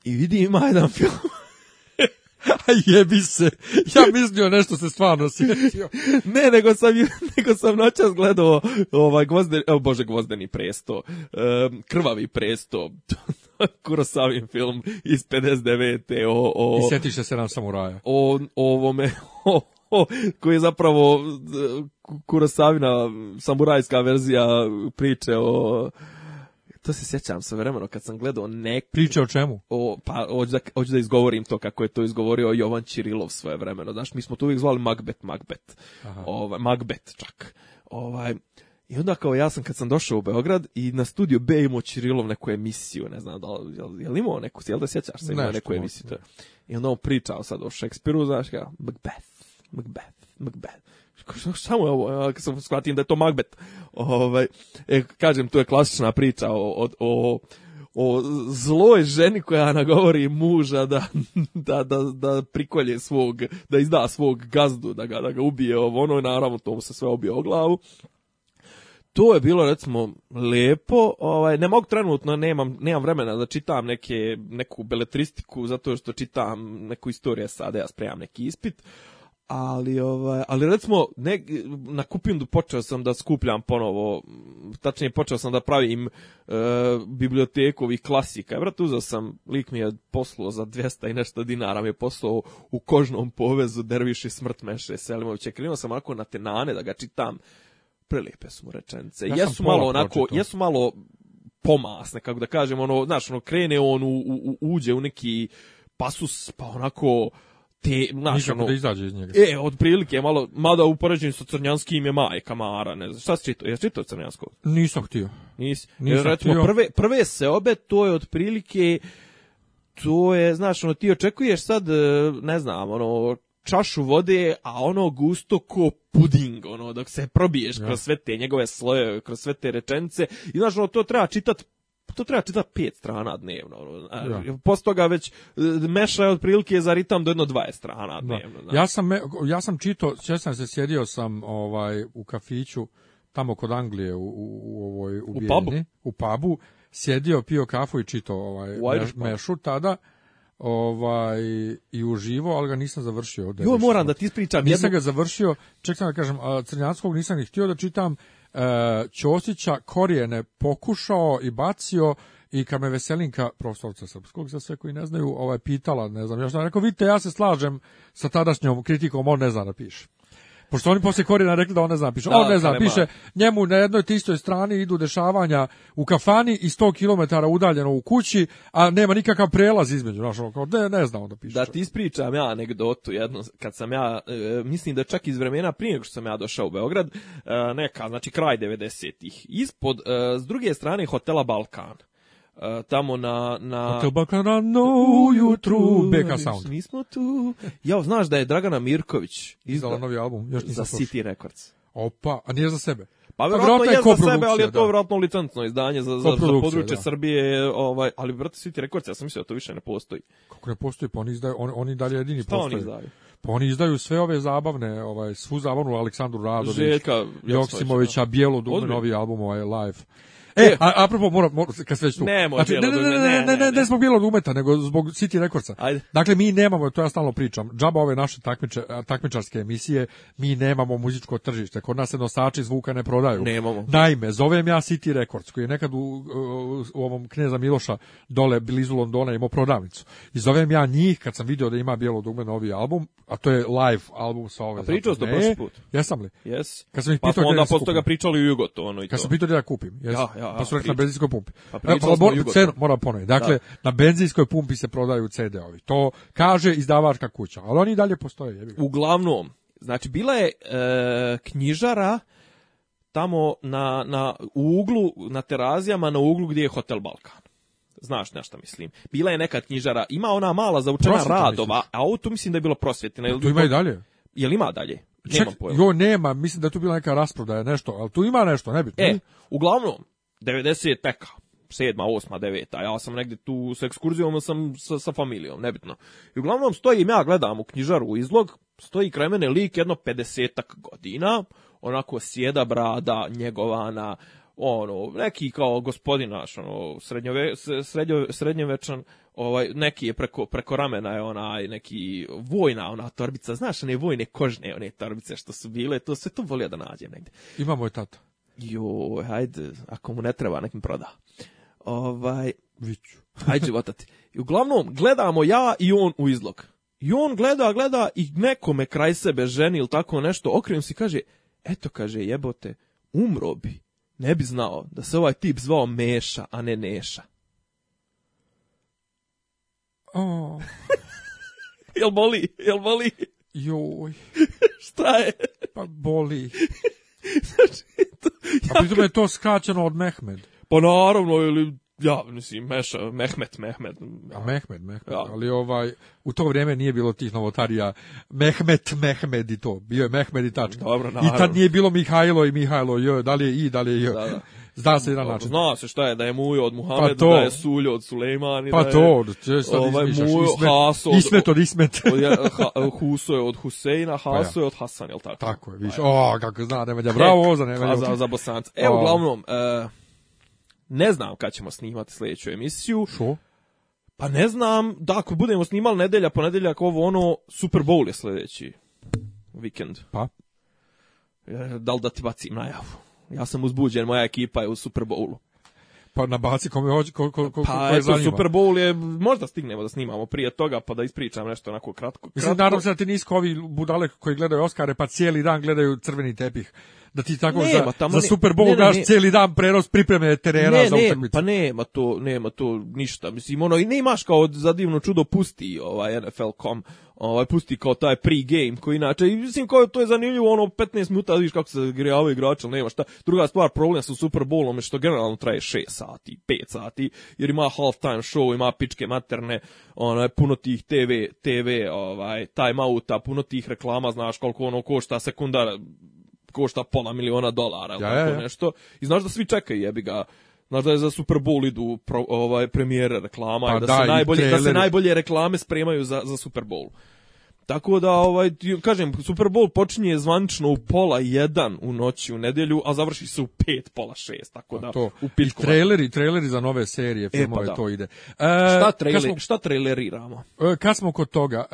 I vidim ima jedan film [LAUGHS] jebi se, ja mislio nešto se stvarno sjetio. Ne, nego sam, [LAUGHS] nego sam noćas gledao ovaj gvozden, oh, bože, gvozdeni presto, krvavi presto, [LAUGHS] Kurosavin film iz 59. O, o, I sjetiš se nam samuraja. O, ovome, o, o, koji je zapravo e, Kurosavina samurajska verzija priče o to se sjećam sa vremeno kad sam gledao nek... Priča o čemu? O, pa, hoću da, hoću da izgovorim to kako je to izgovorio Jovan Čirilov svoje vremeno. Znaš, mi smo to uvijek zvali Magbet, Magbet. Ovaj, Magbet čak. Ovaj, i onda kao ja sam kad sam došao u Beograd i na studiju B imao Čirilov neku emisiju, ne znam da li, je li imao neku, jel da sjećaš se imao neku emisiju. To. I onda on pričao sad o Šekspiru, znaš kao, Macbeth. Macbeth, Macbeth. Samo je ovo, kad sam shvatim da je to Macbeth. Ove, ovaj, e, kažem, tu je klasična priča o, o, o, zloj ženi koja nagovori muža da, [LAUGHS] da, da, da prikolje svog, da izda svog gazdu, da ga, da ga ubije ovo, ono i naravno to se sve obio o glavu to je bilo recimo lepo. Ovaj ne mogu trenutno nemam nemam vremena da čitam neke neku beletristiku zato što čitam neku istoriju sada, ja spremam neki ispit ali ovaj ali recimo ne, na kupindu počeo sam da skupljam ponovo tačnije počeo sam da pravim e, biblioteku ovih klasika brate uzeo sam lik mi je poslo za 200 i nešto dinara mi je poslao u kožnom povezu derviši smrt meše Selimovića krenuo sam onako na tenane da ga čitam prelepe su mu rečenice jesu malo onako jesu malo pomasne kako da kažem ono znaš ono krene on u, u, uđe u neki pasus pa onako te, znaš, ono, da E, otprilike, malo, mada u poređenju sa Crnjanskim je majka Mara, ne znam, šta si čitao, jesi čitao Crnjanskog? Nisam htio. Nis, Nisam jer, htio. prve, prve obe to je otprilike, to je, znaš, ono, ti očekuješ sad, e, ne znam, ono, čašu vode, a ono gusto ko puding, ono, dok se probiješ kroz sve te njegove sloje, kroz sve te rečence. I znaš, ono, to treba čitati pa to treba čitati pet strana dnevno. Ono. Posto toga već e, meša je otprilike za ritam do jedno 20 strana dnevno. Ja, sam, ja sam čito, se sjedio sam ovaj u kafiću tamo kod Anglije u, u, u ovoj u, u pubu. u sjedio, pio kafu i čito ovaj meš, mešu tada ovaj i uživo, ali ga nisam završio. Jo, moram da ti ispričam. Nisam ga završio, čekam da kažem, a Crnjanskog nisam ni htio da čitam, E, Ćosića korijene pokušao i bacio i kad me Veselinka, profesorca srpskog, za sve koji ne znaju, ovaj, pitala, ne znam, ja rekao, vidite, ja se slažem sa tadašnjom kritikom, on ne zna da piše. Pošto oni posle korijena rekli da ne zna, piše, on ne zna, piše, njemu na jednoj tistoj strani idu dešavanja u kafani i 100 km udaljeno u kući, a nema nikakav prelaz između, znaš, ono, kao, ne, ne znam da piše. Da ti ispričam ja anegdotu jednu, kad sam ja, e, mislim da čak iz vremena prije nego što sam ja došao u Beograd, e, neka, znači kraj 90-ih, ispod, e, s druge strane hotela Balkan, E, tamo na... na... rano ujutru, BK Sound. Nismo tu. Jao, znaš da je Dragana Mirković izdala novi album, još Za City Records. Opa, a nije za sebe. Pa, pa verovatno je za sebe, ali je to vjerojatno verovatno izdanje za, za, za područje Srbije, ovaj, ali brate City Records, ja sam mislio da to više ne postoji. Kako ne postoji, pa oni izdaju, oni oni dalje jedini Šta postoji. oni izdaju? Pa oni izdaju sve ove zabavne, ovaj, svu zabavnu Aleksandru Radović, Željka Joksimovića, Bijelo Dugme, novi album, ovaj, live. E, a, apropo, moram, kad ste već tu. Znači, ne, ne, ne, ne, ne, ne, ne, zbog bijelog nego zbog City Rekordca. Dakle, mi nemamo, to ja stalno pričam, džaba ove naše takmiče, takmičarske emisije, mi nemamo muzičko tržište, kod nas se nosači zvuka ne prodaju. Nemamo. Naime, zovem ja City Records, koji je nekad u, ovom Kneza Miloša dole, blizu Londona, imao prodavnicu. I zovem ja njih, kad sam vidio da ima bijelo dugme novi album, a to je live album sa ove. A pričao sam prošli put. Jesam li? Yes. Kad sam ih pa pitao smo onda posle toga pričali u ono i to. Kad sam pitao da kupim, ja pa su rekli na benzinskoj pumpi. Pa cenu, mora ponoviti. Dakle, na benzinskoj pumpi se prodaju CD-ovi. To kaže izdavačka kuća, ali oni dalje postoje. Uglavnom, znači bila je e, knjižara tamo na, na uglu, na terazijama, na uglu gdje je Hotel Balkan. Znaš nešto mislim. Bila je neka knjižara, ima ona mala zaučena učena radova, misliš. a ovo tu mislim da je bilo prosvjetina. Jel, tu ima i dalje. Jel ima dalje? Ček, nema Jo, nema, mislim da je tu bila neka rasprodaja, nešto, ali tu ima nešto, ne bi. E, uglavnom, 90 neka, sedma, osma, deveta, ja sam negdje tu s ekskurzijom, sam sa, sa familijom, nebitno. I uglavnom stojim, ja gledam u knjižaru izlog, stoji kraj mene lik jedno 50 godina, onako sjeda brada, njegovana, ono, neki kao naš, ono, srednjove, srednjo, srednjevečan, ovaj, neki je preko, preko ramena je onaj, neki vojna ona torbica, znaš, one vojne kožne one torbice što su bile, to sve to volio da nađem negdje. Imamo je tato jo, hajde, ako mu ne treba, nekim proda. Ovaj, viću, [LAUGHS] hajde votati. I uglavnom, gledamo ja i on u izlog. I on gleda, gleda i nekome kraj sebe ženi ili tako nešto, okrenim se i kaže, eto, kaže, jebote, umro bi. Ne bi znao da se ovaj tip zvao Meša, a ne Neša. Oh. [LAUGHS] jel boli? Jel boli? Joj. [LAUGHS] Šta je? Pa boli. znači, [LAUGHS] to, A pritom tome je to skraćeno od Mehmed. Pa naravno, ili Ja, mislim, Meša, Mehmet, Mehmet. Ja. A Mehmet, Mehmet, ja. ali ovaj, u to vrijeme nije bilo tih novotarija Mehmet, Mehmed i to, bio je Mehmed i tačka. Dobro, naravno. I tad nije bilo Mihajlo i Mihajlo, jo, da li je i, da li je jo. Da, da. Zna se jedan način. Zna se šta je, da je Mujo od Muhameda, pa da je Suljo od Sulejmani, pa da je... to, sad ovaj, Ismet, Haso od, Ismet od Ismet. od, ha, Huso je od Huseina, pa Haso pa ja. je od Hasan, jel tako? Tako je, više... pa ja. o, kako zna, nemađa, bravo, za nemađa. Za, za Bosanca. Evo, uglavnom, e, ne znam kad ćemo snimati sljedeću emisiju. Što? Pa ne znam, da ako budemo snimali nedelja, ponedjeljak, ovo ono, Super Bowl je sljedeći vikend. Pa? E, da li da ti bacim najavu? Ja sam uzbuđen, moja ekipa je u Super Bowlu. Pa nabaci kome hoće, ko, ko, ko, pa, je zanima. Super Bowl je, možda stignemo da snimamo prije toga, pa da ispričam nešto onako kratko. kratko. Mislim, naravno se da ti nisko ovi budale koji gledaju Oscare, pa cijeli dan gledaju crveni tepih da ti tako nema, za, za Super Bowl ne, daš cijeli dan prenos pripreme terena ne, za utakmicu. Pa nema to, nema to ništa. Mislim, ono, i nemaš kao za divno čudo pusti ovaj NFL.com ovaj pusti kao taj pre-game koji inače i mislim kao to je zanimljivo ono 15 minuta vidiš kako se grijavaju igrači, nema šta. Druga stvar problem sa Super Bowlom je što generalno traje 6 sati, 5 sati jer ima half time show, ima pičke materne, onaj puno tih TV TV ovaj time outa, puno tih reklama, znaš koliko ono košta sekundar košta pola miliona dolara, nešto. I znaš da svi čekaju, jebi ga. Znaš da je za Super Bowl idu ovaj, premijere reklama pa i da, se najbolje, da se najbolje reklame spremaju za, za Super Bowl. Tako da, ovaj, kažem, Super Bowl počinje zvanično u pola jedan u noći u nedjelju, a završi se u pet, pola šest, tako pa da to. u I traileri, za nove serije, e, pa filmove, to ide. šta, e, trailer, šta traileriramo? E, kad smo kod toga,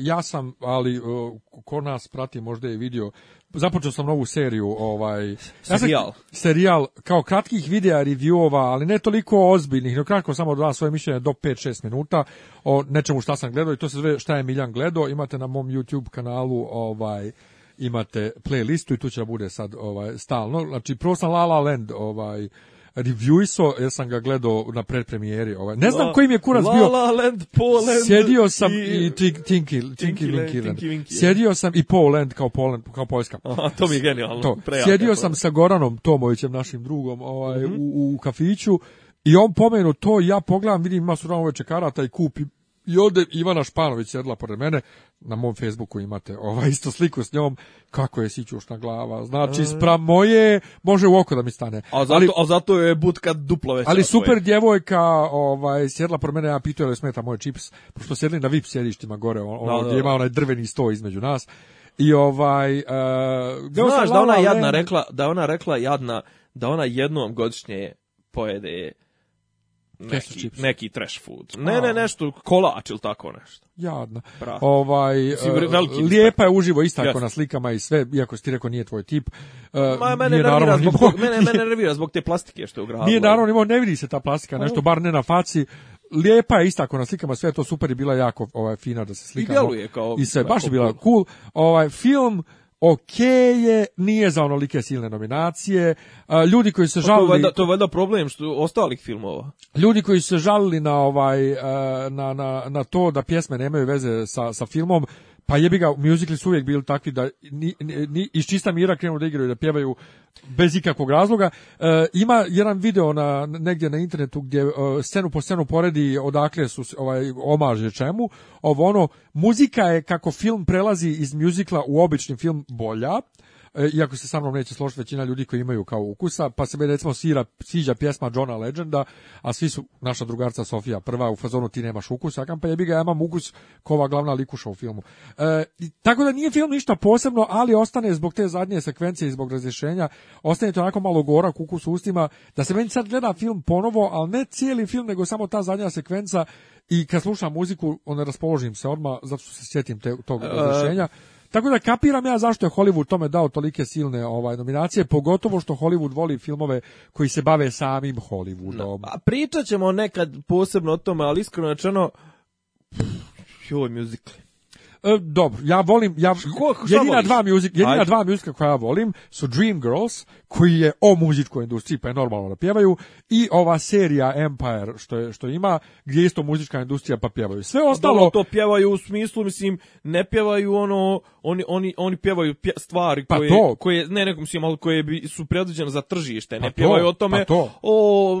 ja sam, ali ko nas prati možda je vidio započeo sam novu seriju ovaj serijal serijal kao kratkih videa reviewova ali ne toliko ozbiljnih no kratko samo dva svoje mišljenja do 5 6 minuta o nečemu šta sam gledao i to se zove šta je Miljan gledao imate na mom YouTube kanalu ovaj imate playlistu i tu će da bude sad ovaj stalno znači prvo sam La La Land ovaj review su, jer sam ga gledao na predpremijeri. Ovaj. Ne znam kojim je kurac bio. Sjedio sam i, i Tinky, Sjedio sam i Poland kao Poland, kao Poljska. to mi je Sjedio sam sa Goranom Tomovićem, našim drugom, ovaj, mhm. u, u kafiću i on pomenu to, ja pogledam, vidim ima su rano karata i kupi i ovdje Ivana Španović sjedla pored mene, na mom Facebooku imate ovaj isto sliku s njom, kako je sićušna glava, znači e. spram moje, može u oko da mi stane. A zato, ali, a zato je budka duplo veća. Ali super djevojka ovaj, sjedla pored mene, ja pituje je smeta moje čips, pošto sjedli na VIP sjedištima gore, on, da, da, gdje ima onaj drveni sto između nas. I ovaj... Uh, Znaš da ona jadna rekla, da ona rekla jadna, da ona jednom godišnje pojede neki, neki trash food. Ne, ne, nešto, kolač ili tako nešto. Jadno. Ovaj, e, lijepa je uživo, istako na slikama i sve, iako si ti rekao nije tvoj tip. Uh, mene, naravno, zbog, mene, mene nervira zbog te plastike što je ugradilo Nije naravno, nimo, ne vidi se ta plastika, pa nešto, bar ne na faci lijepa je istako na slikama, sve je to super i bila jako ovaj fina da se slika. I djeluje kao. I sve baš je bila cool. Ovaj film ok je, nije za onolike silne nominacije. Ljudi koji se pa žalili... To je, valjda, to je valjda problem što ostalih filmova. Ljudi koji se žalili na, ovaj, e, na, na, na to da pjesme nemaju veze sa, sa filmom, pa jebi ga, su uvijek bili takvi da ni, ni, iz čista mira krenu da igraju, da pjevaju bez ikakvog razloga. E, ima jedan video na, negdje na internetu gdje e, scenu po scenu poredi odakle su ovaj, omaže čemu. Ovo ono, muzika je kako film prelazi iz musicala u obični film bolja, E, iako se sa mnom neće složiti većina ljudi koji imaju kao ukusa, pa se me recimo sira, siđa pjesma Johna Legenda, a svi su, naša drugarca Sofija prva u fazonu ti nemaš ukusa, a kam pa jebi ga, ja imam ukus kova glavna likuša u filmu. E, tako da nije film ništa posebno, ali ostane zbog te zadnje sekvencije i zbog razrješenja, ostane to onako malo gora kukus u ustima, da se meni sad gleda film ponovo, ali ne cijeli film, nego samo ta zadnja sekvenca i kad slušam muziku, on raspoložim se odmah, zato se sjetim te, tog e, razrešenja. Tako da kapiram ja zašto je Hollywood tome dao tolike silne ovaj nominacije, pogotovo što Hollywood voli filmove koji se bave samim Hollywoodom. No, a pričat ćemo nekad posebno o tome, ali iskreno rečeno, joj, muzikli. E, dobro, ja volim, ja, jedina dva muzika, dva koja ja volim su Dream koji je o muzičkoj industriji, pa je normalno da pjevaju, i ova serija Empire što, je, što ima, gdje isto muzička industrija pa pjevaju. Sve ostalo... to pjevaju u smislu, mislim, ne pjevaju ono, oni, oni, oni pjevaju stvari pa koje, pa koje, ne nekom koje bi, su predviđene za tržište, ne pa pjevaju o tome, pa to. o,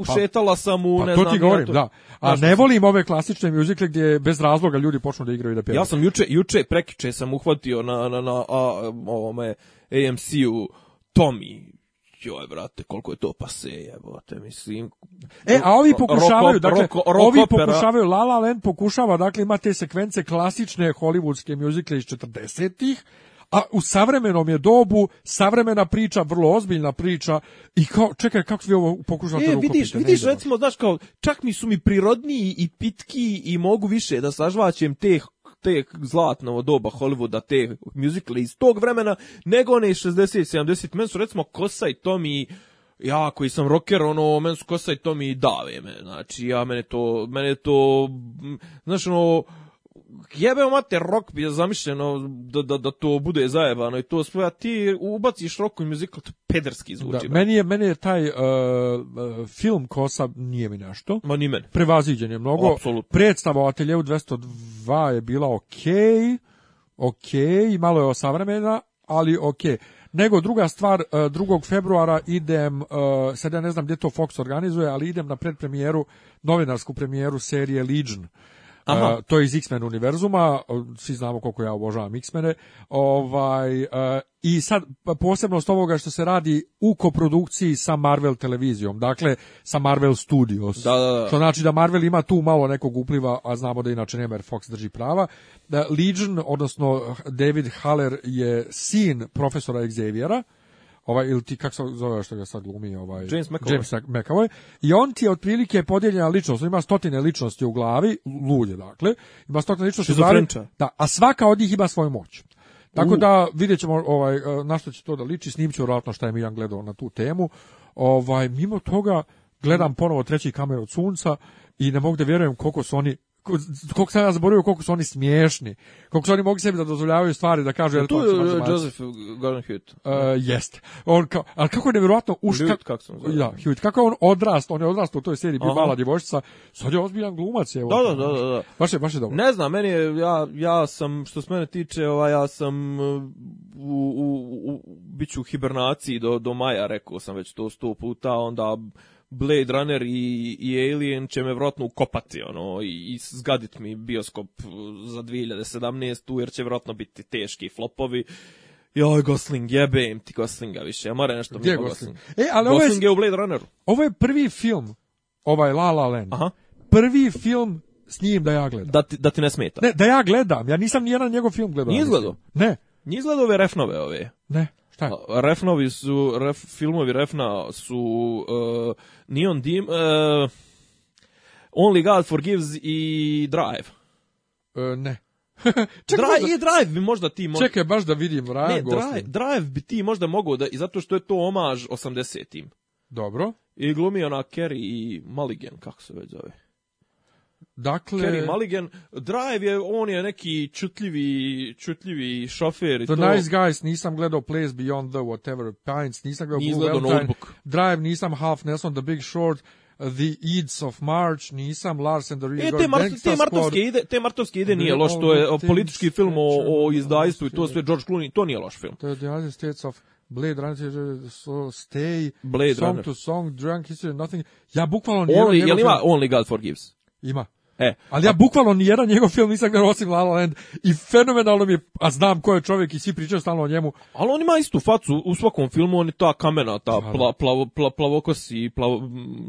ušetala sam u, ne to Ti govorim, da. A ne volim ove klasične muzikle gdje bez razloga ljudi počnu da igraju i da pjevaju. Ja sam juče, juče prekiče sam uhvatio na, na, na, ovome AMC-u Tommy, pa joj, brate, koliko je to pase, jebote, mislim. E, a ovi pokušavaju, roko, dakle, roko, roko ovi pokušavaju, La La Land pokušava, dakle, ima te sekvence klasične hollywoodske muzikle iz 40-ih, a u savremenom je dobu savremena priča, vrlo ozbiljna priča i kao, čekaj, kako vi ovo pokušate e, vidiš, vidiš recimo, znaš kao, čak mi su mi prirodniji i pitki i mogu više da sažvaćem teh, te zlatno doba Hollywooda, te muzikle iz tog vremena, nego one iz 60 70. Meni su recimo Kosa i Tomi ja koji sam rocker, ono, meni su kosa i to dave znači, ja, mene to, mene to, znaš, ono, jebe mate, rock bi je zamišljeno da, da, da to bude zajebano i to sve, a ti ubaciš rock u musical, to pederski zvuči. meni, je, meni je taj uh, uh, film Kosa nije mi nešto. Ma ni meni. Prevaziđen je mnogo. Absolutno. Predstava o Ateljevu 202 je bila okej, okay, okej, malo je osavremena, ali okej. Okay. Nego druga stvar, 2. Uh, februara idem, sad ja ne znam gdje to Fox organizuje, ali idem na predpremijeru, novinarsku premijeru serije Legion E, to je iz X-Men univerzuma, svi znamo koliko ja obožavam X-Mene. Ovaj, e, I sad, pa posebnost ovoga što se radi u koprodukciji sa Marvel televizijom, dakle sa Marvel Studios. To da. Što znači da Marvel ima tu malo nekog upliva, a znamo da inače nema jer Fox drži prava. Da Legion, odnosno David Haller je sin profesora Xaviera, ovaj ili ti kako se zove što ga sad glumi ovaj James McAvoy. James I on ti je otprilike podijeljena ličnost, ima stotine ličnosti u glavi, lulje dakle, ima stotine ličnosti u glavi. Da, a svaka od njih ima svoju moć. Tako da vidjet ćemo ovaj, e, na što će to da liči, snim ću vjerojatno šta je Milan gledao na tu temu. Ovaj, mimo toga, gledam ponovo treći kamer od sunca i ne mogu da vjerujem koliko su oni koliko sam ja zaboravio koliko su oni smiješni. Koliko su oni mogli sebi da dozvoljavaju stvari da kažu... Ja, tu je e, Joseph e, Gordon Hewitt. Uh, jeste. On ali kako je nevjerojatno... u kako sam Ja, Hewitt. Kako je on odrast, on je odrast u toj seriji, bio mala djevojčica, sad je ozbiljan glumac. Evo, da, da, da, da. Baš je, baš je dobro. Ne znam, meni je, ja, ja sam, što se mene tiče, ovaj, ja sam u, u, u, u bit ću u hibernaciji do, do maja, rekao sam već to sto puta, onda Blade Runner i, Alien će me vjerojatno ukopati ono, i, i zgadit mi bioskop uh, za 2017 tu jer će vjerojatno biti teški flopovi joj Gosling, jebem ti Goslinga više, ja moram nešto Gdje Gosling. E, ali Gosling ovo je, je u Blade Runneru. Ovo je prvi film, ovaj La La Land, Aha. prvi film s njim da ja gledam. Da ti, da ti ne smeta? Ne, da ja gledam, ja nisam nijedan njegov film gledao. Nije izgledao? Ne. Nije izgledao ove refnove ove? Ne. Refnovi su, ref, filmovi Refna su uh, Neon Dim, uh, Only God Forgives i Drive. E, ne. [LAUGHS] I Drive bi možda ti... Mo... Čekaj, baš da vidim Raja Drive, bi ti možda mogao da... I zato što je to omaž 80-im. Dobro. I glumi ona Kerry i maligen kako se već zove. Dakle, Kenny Mulligan, Drive je, on je neki čutljivi, čutljivi šofer. The to... Nice Guys nisam gledao Place Beyond the Whatever Pines, nisam gledao Nis Drive nisam Half Nelson, The Big Short, The Eats of March, nisam Lars and the Rigor, e, te, mar te, Martovske ide, te Martovske ide nije loš, to je politički film o, o izdajstvu i to sve George Clooney, to nije loš film. To je The United States of Blade Runner, so Stay, Blade Song Runner. to Song, Drunk History, Nothing. Ja bukvalo nije... Only, jel ima Only God Forgives? Ima. E, ali ja bukvalno ni jedan njegov film nisam gledao osim La La Land i fenomenalno mi je, a znam ko je čovjek i svi pričaju stalno o njemu. Ali on ima istu facu u svakom filmu, on je ta kamena, ta pla, plavo, pla, plavokosi, plav,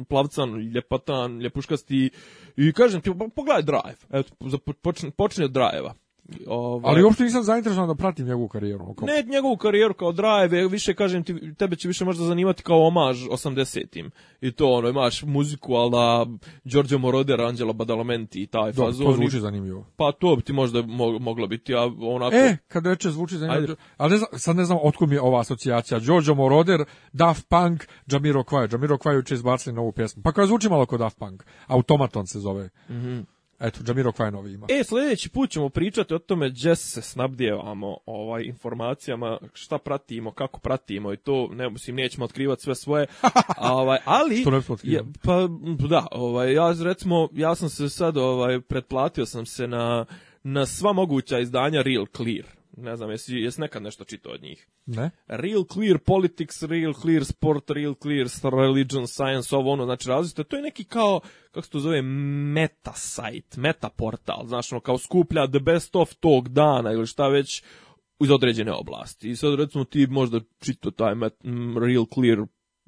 plavcan, ljepatan, ljepuškasti i kažem ti, pa pogledaj Drive, eto, počne, počne od Drive-a. Ovaj, ali uopšte nisam zainteresovan da pratim njegovu karijeru. Ne, njegovu karijeru kao drive, više kažem ti, tebe će više možda zanimati kao omaž 80 I to ono, imaš muziku da Giorgio Moroder, Angelo Badalamenti i taj Do, fazon. To zvuči zanimljivo. Pa to bi ti možda moglo biti, a onako... E, kad reče zvuči zanimljivo, ali ne znam, sad ne znam otkud mi je ova asocijacija. Giorgio Moroder, Daft Punk, Jamiro Kvaj. Jamiro Kvaj će izbacili novu pjesmu. Pa koja zvuči malo kao Daft Punk. Automaton se zove. Mhm. Eto, Džamiro Kvajnovi ima. E, sljedeći put ćemo pričati o tome gdje se snabdjevamo ovaj, informacijama, šta pratimo, kako pratimo i to, ne, mislim, nećemo otkrivati sve svoje, [LAUGHS] ovaj, ali... što ne Pa, da, ovaj, ja, recimo, ja sam se sad, ovaj, pretplatio sam se na, na sva moguća izdanja Real Clear ne znam, jesi, jesi nekad nešto čitao od njih? Ne. Real Clear Politics, Real Clear Sport, Real Clear Religion, Science, ovo ono, znači različite. To je neki kao, kako se to zove, meta sajt, meta portal, znači ono, kao skuplja the best of tog dana ili šta već iz određene oblasti. I sad recimo ti možda čito taj met, Real Clear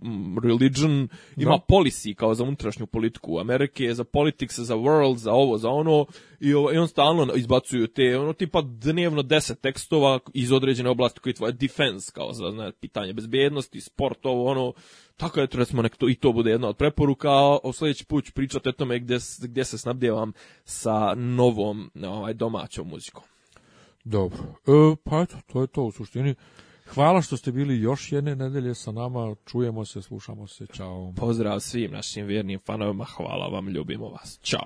Mm, religion, ima no. policy kao za unutrašnju politiku Amerike, za politics, za world, za ovo, za ono i, i on stalno izbacuju te, ono tipa dnevno deset tekstova iz određene oblasti koji je tvoja defense, kao za ne, pitanje bezbjednosti, sport, ovo, ono, tako je, recimo, nek i to bude jedna od preporuka, o sljedeći put ću pričati o tome gdje, gdje se snabdjevam sa novom ovaj, domaćom muzikom. Dobro, e, pa eto, to je to u suštini. Hvala što ste bili još jedne nedelje sa nama. Čujemo se, slušamo se. Ćao. Pozdrav svim našim vjernim fanovima. Hvala vam, ljubimo vas. Ćao.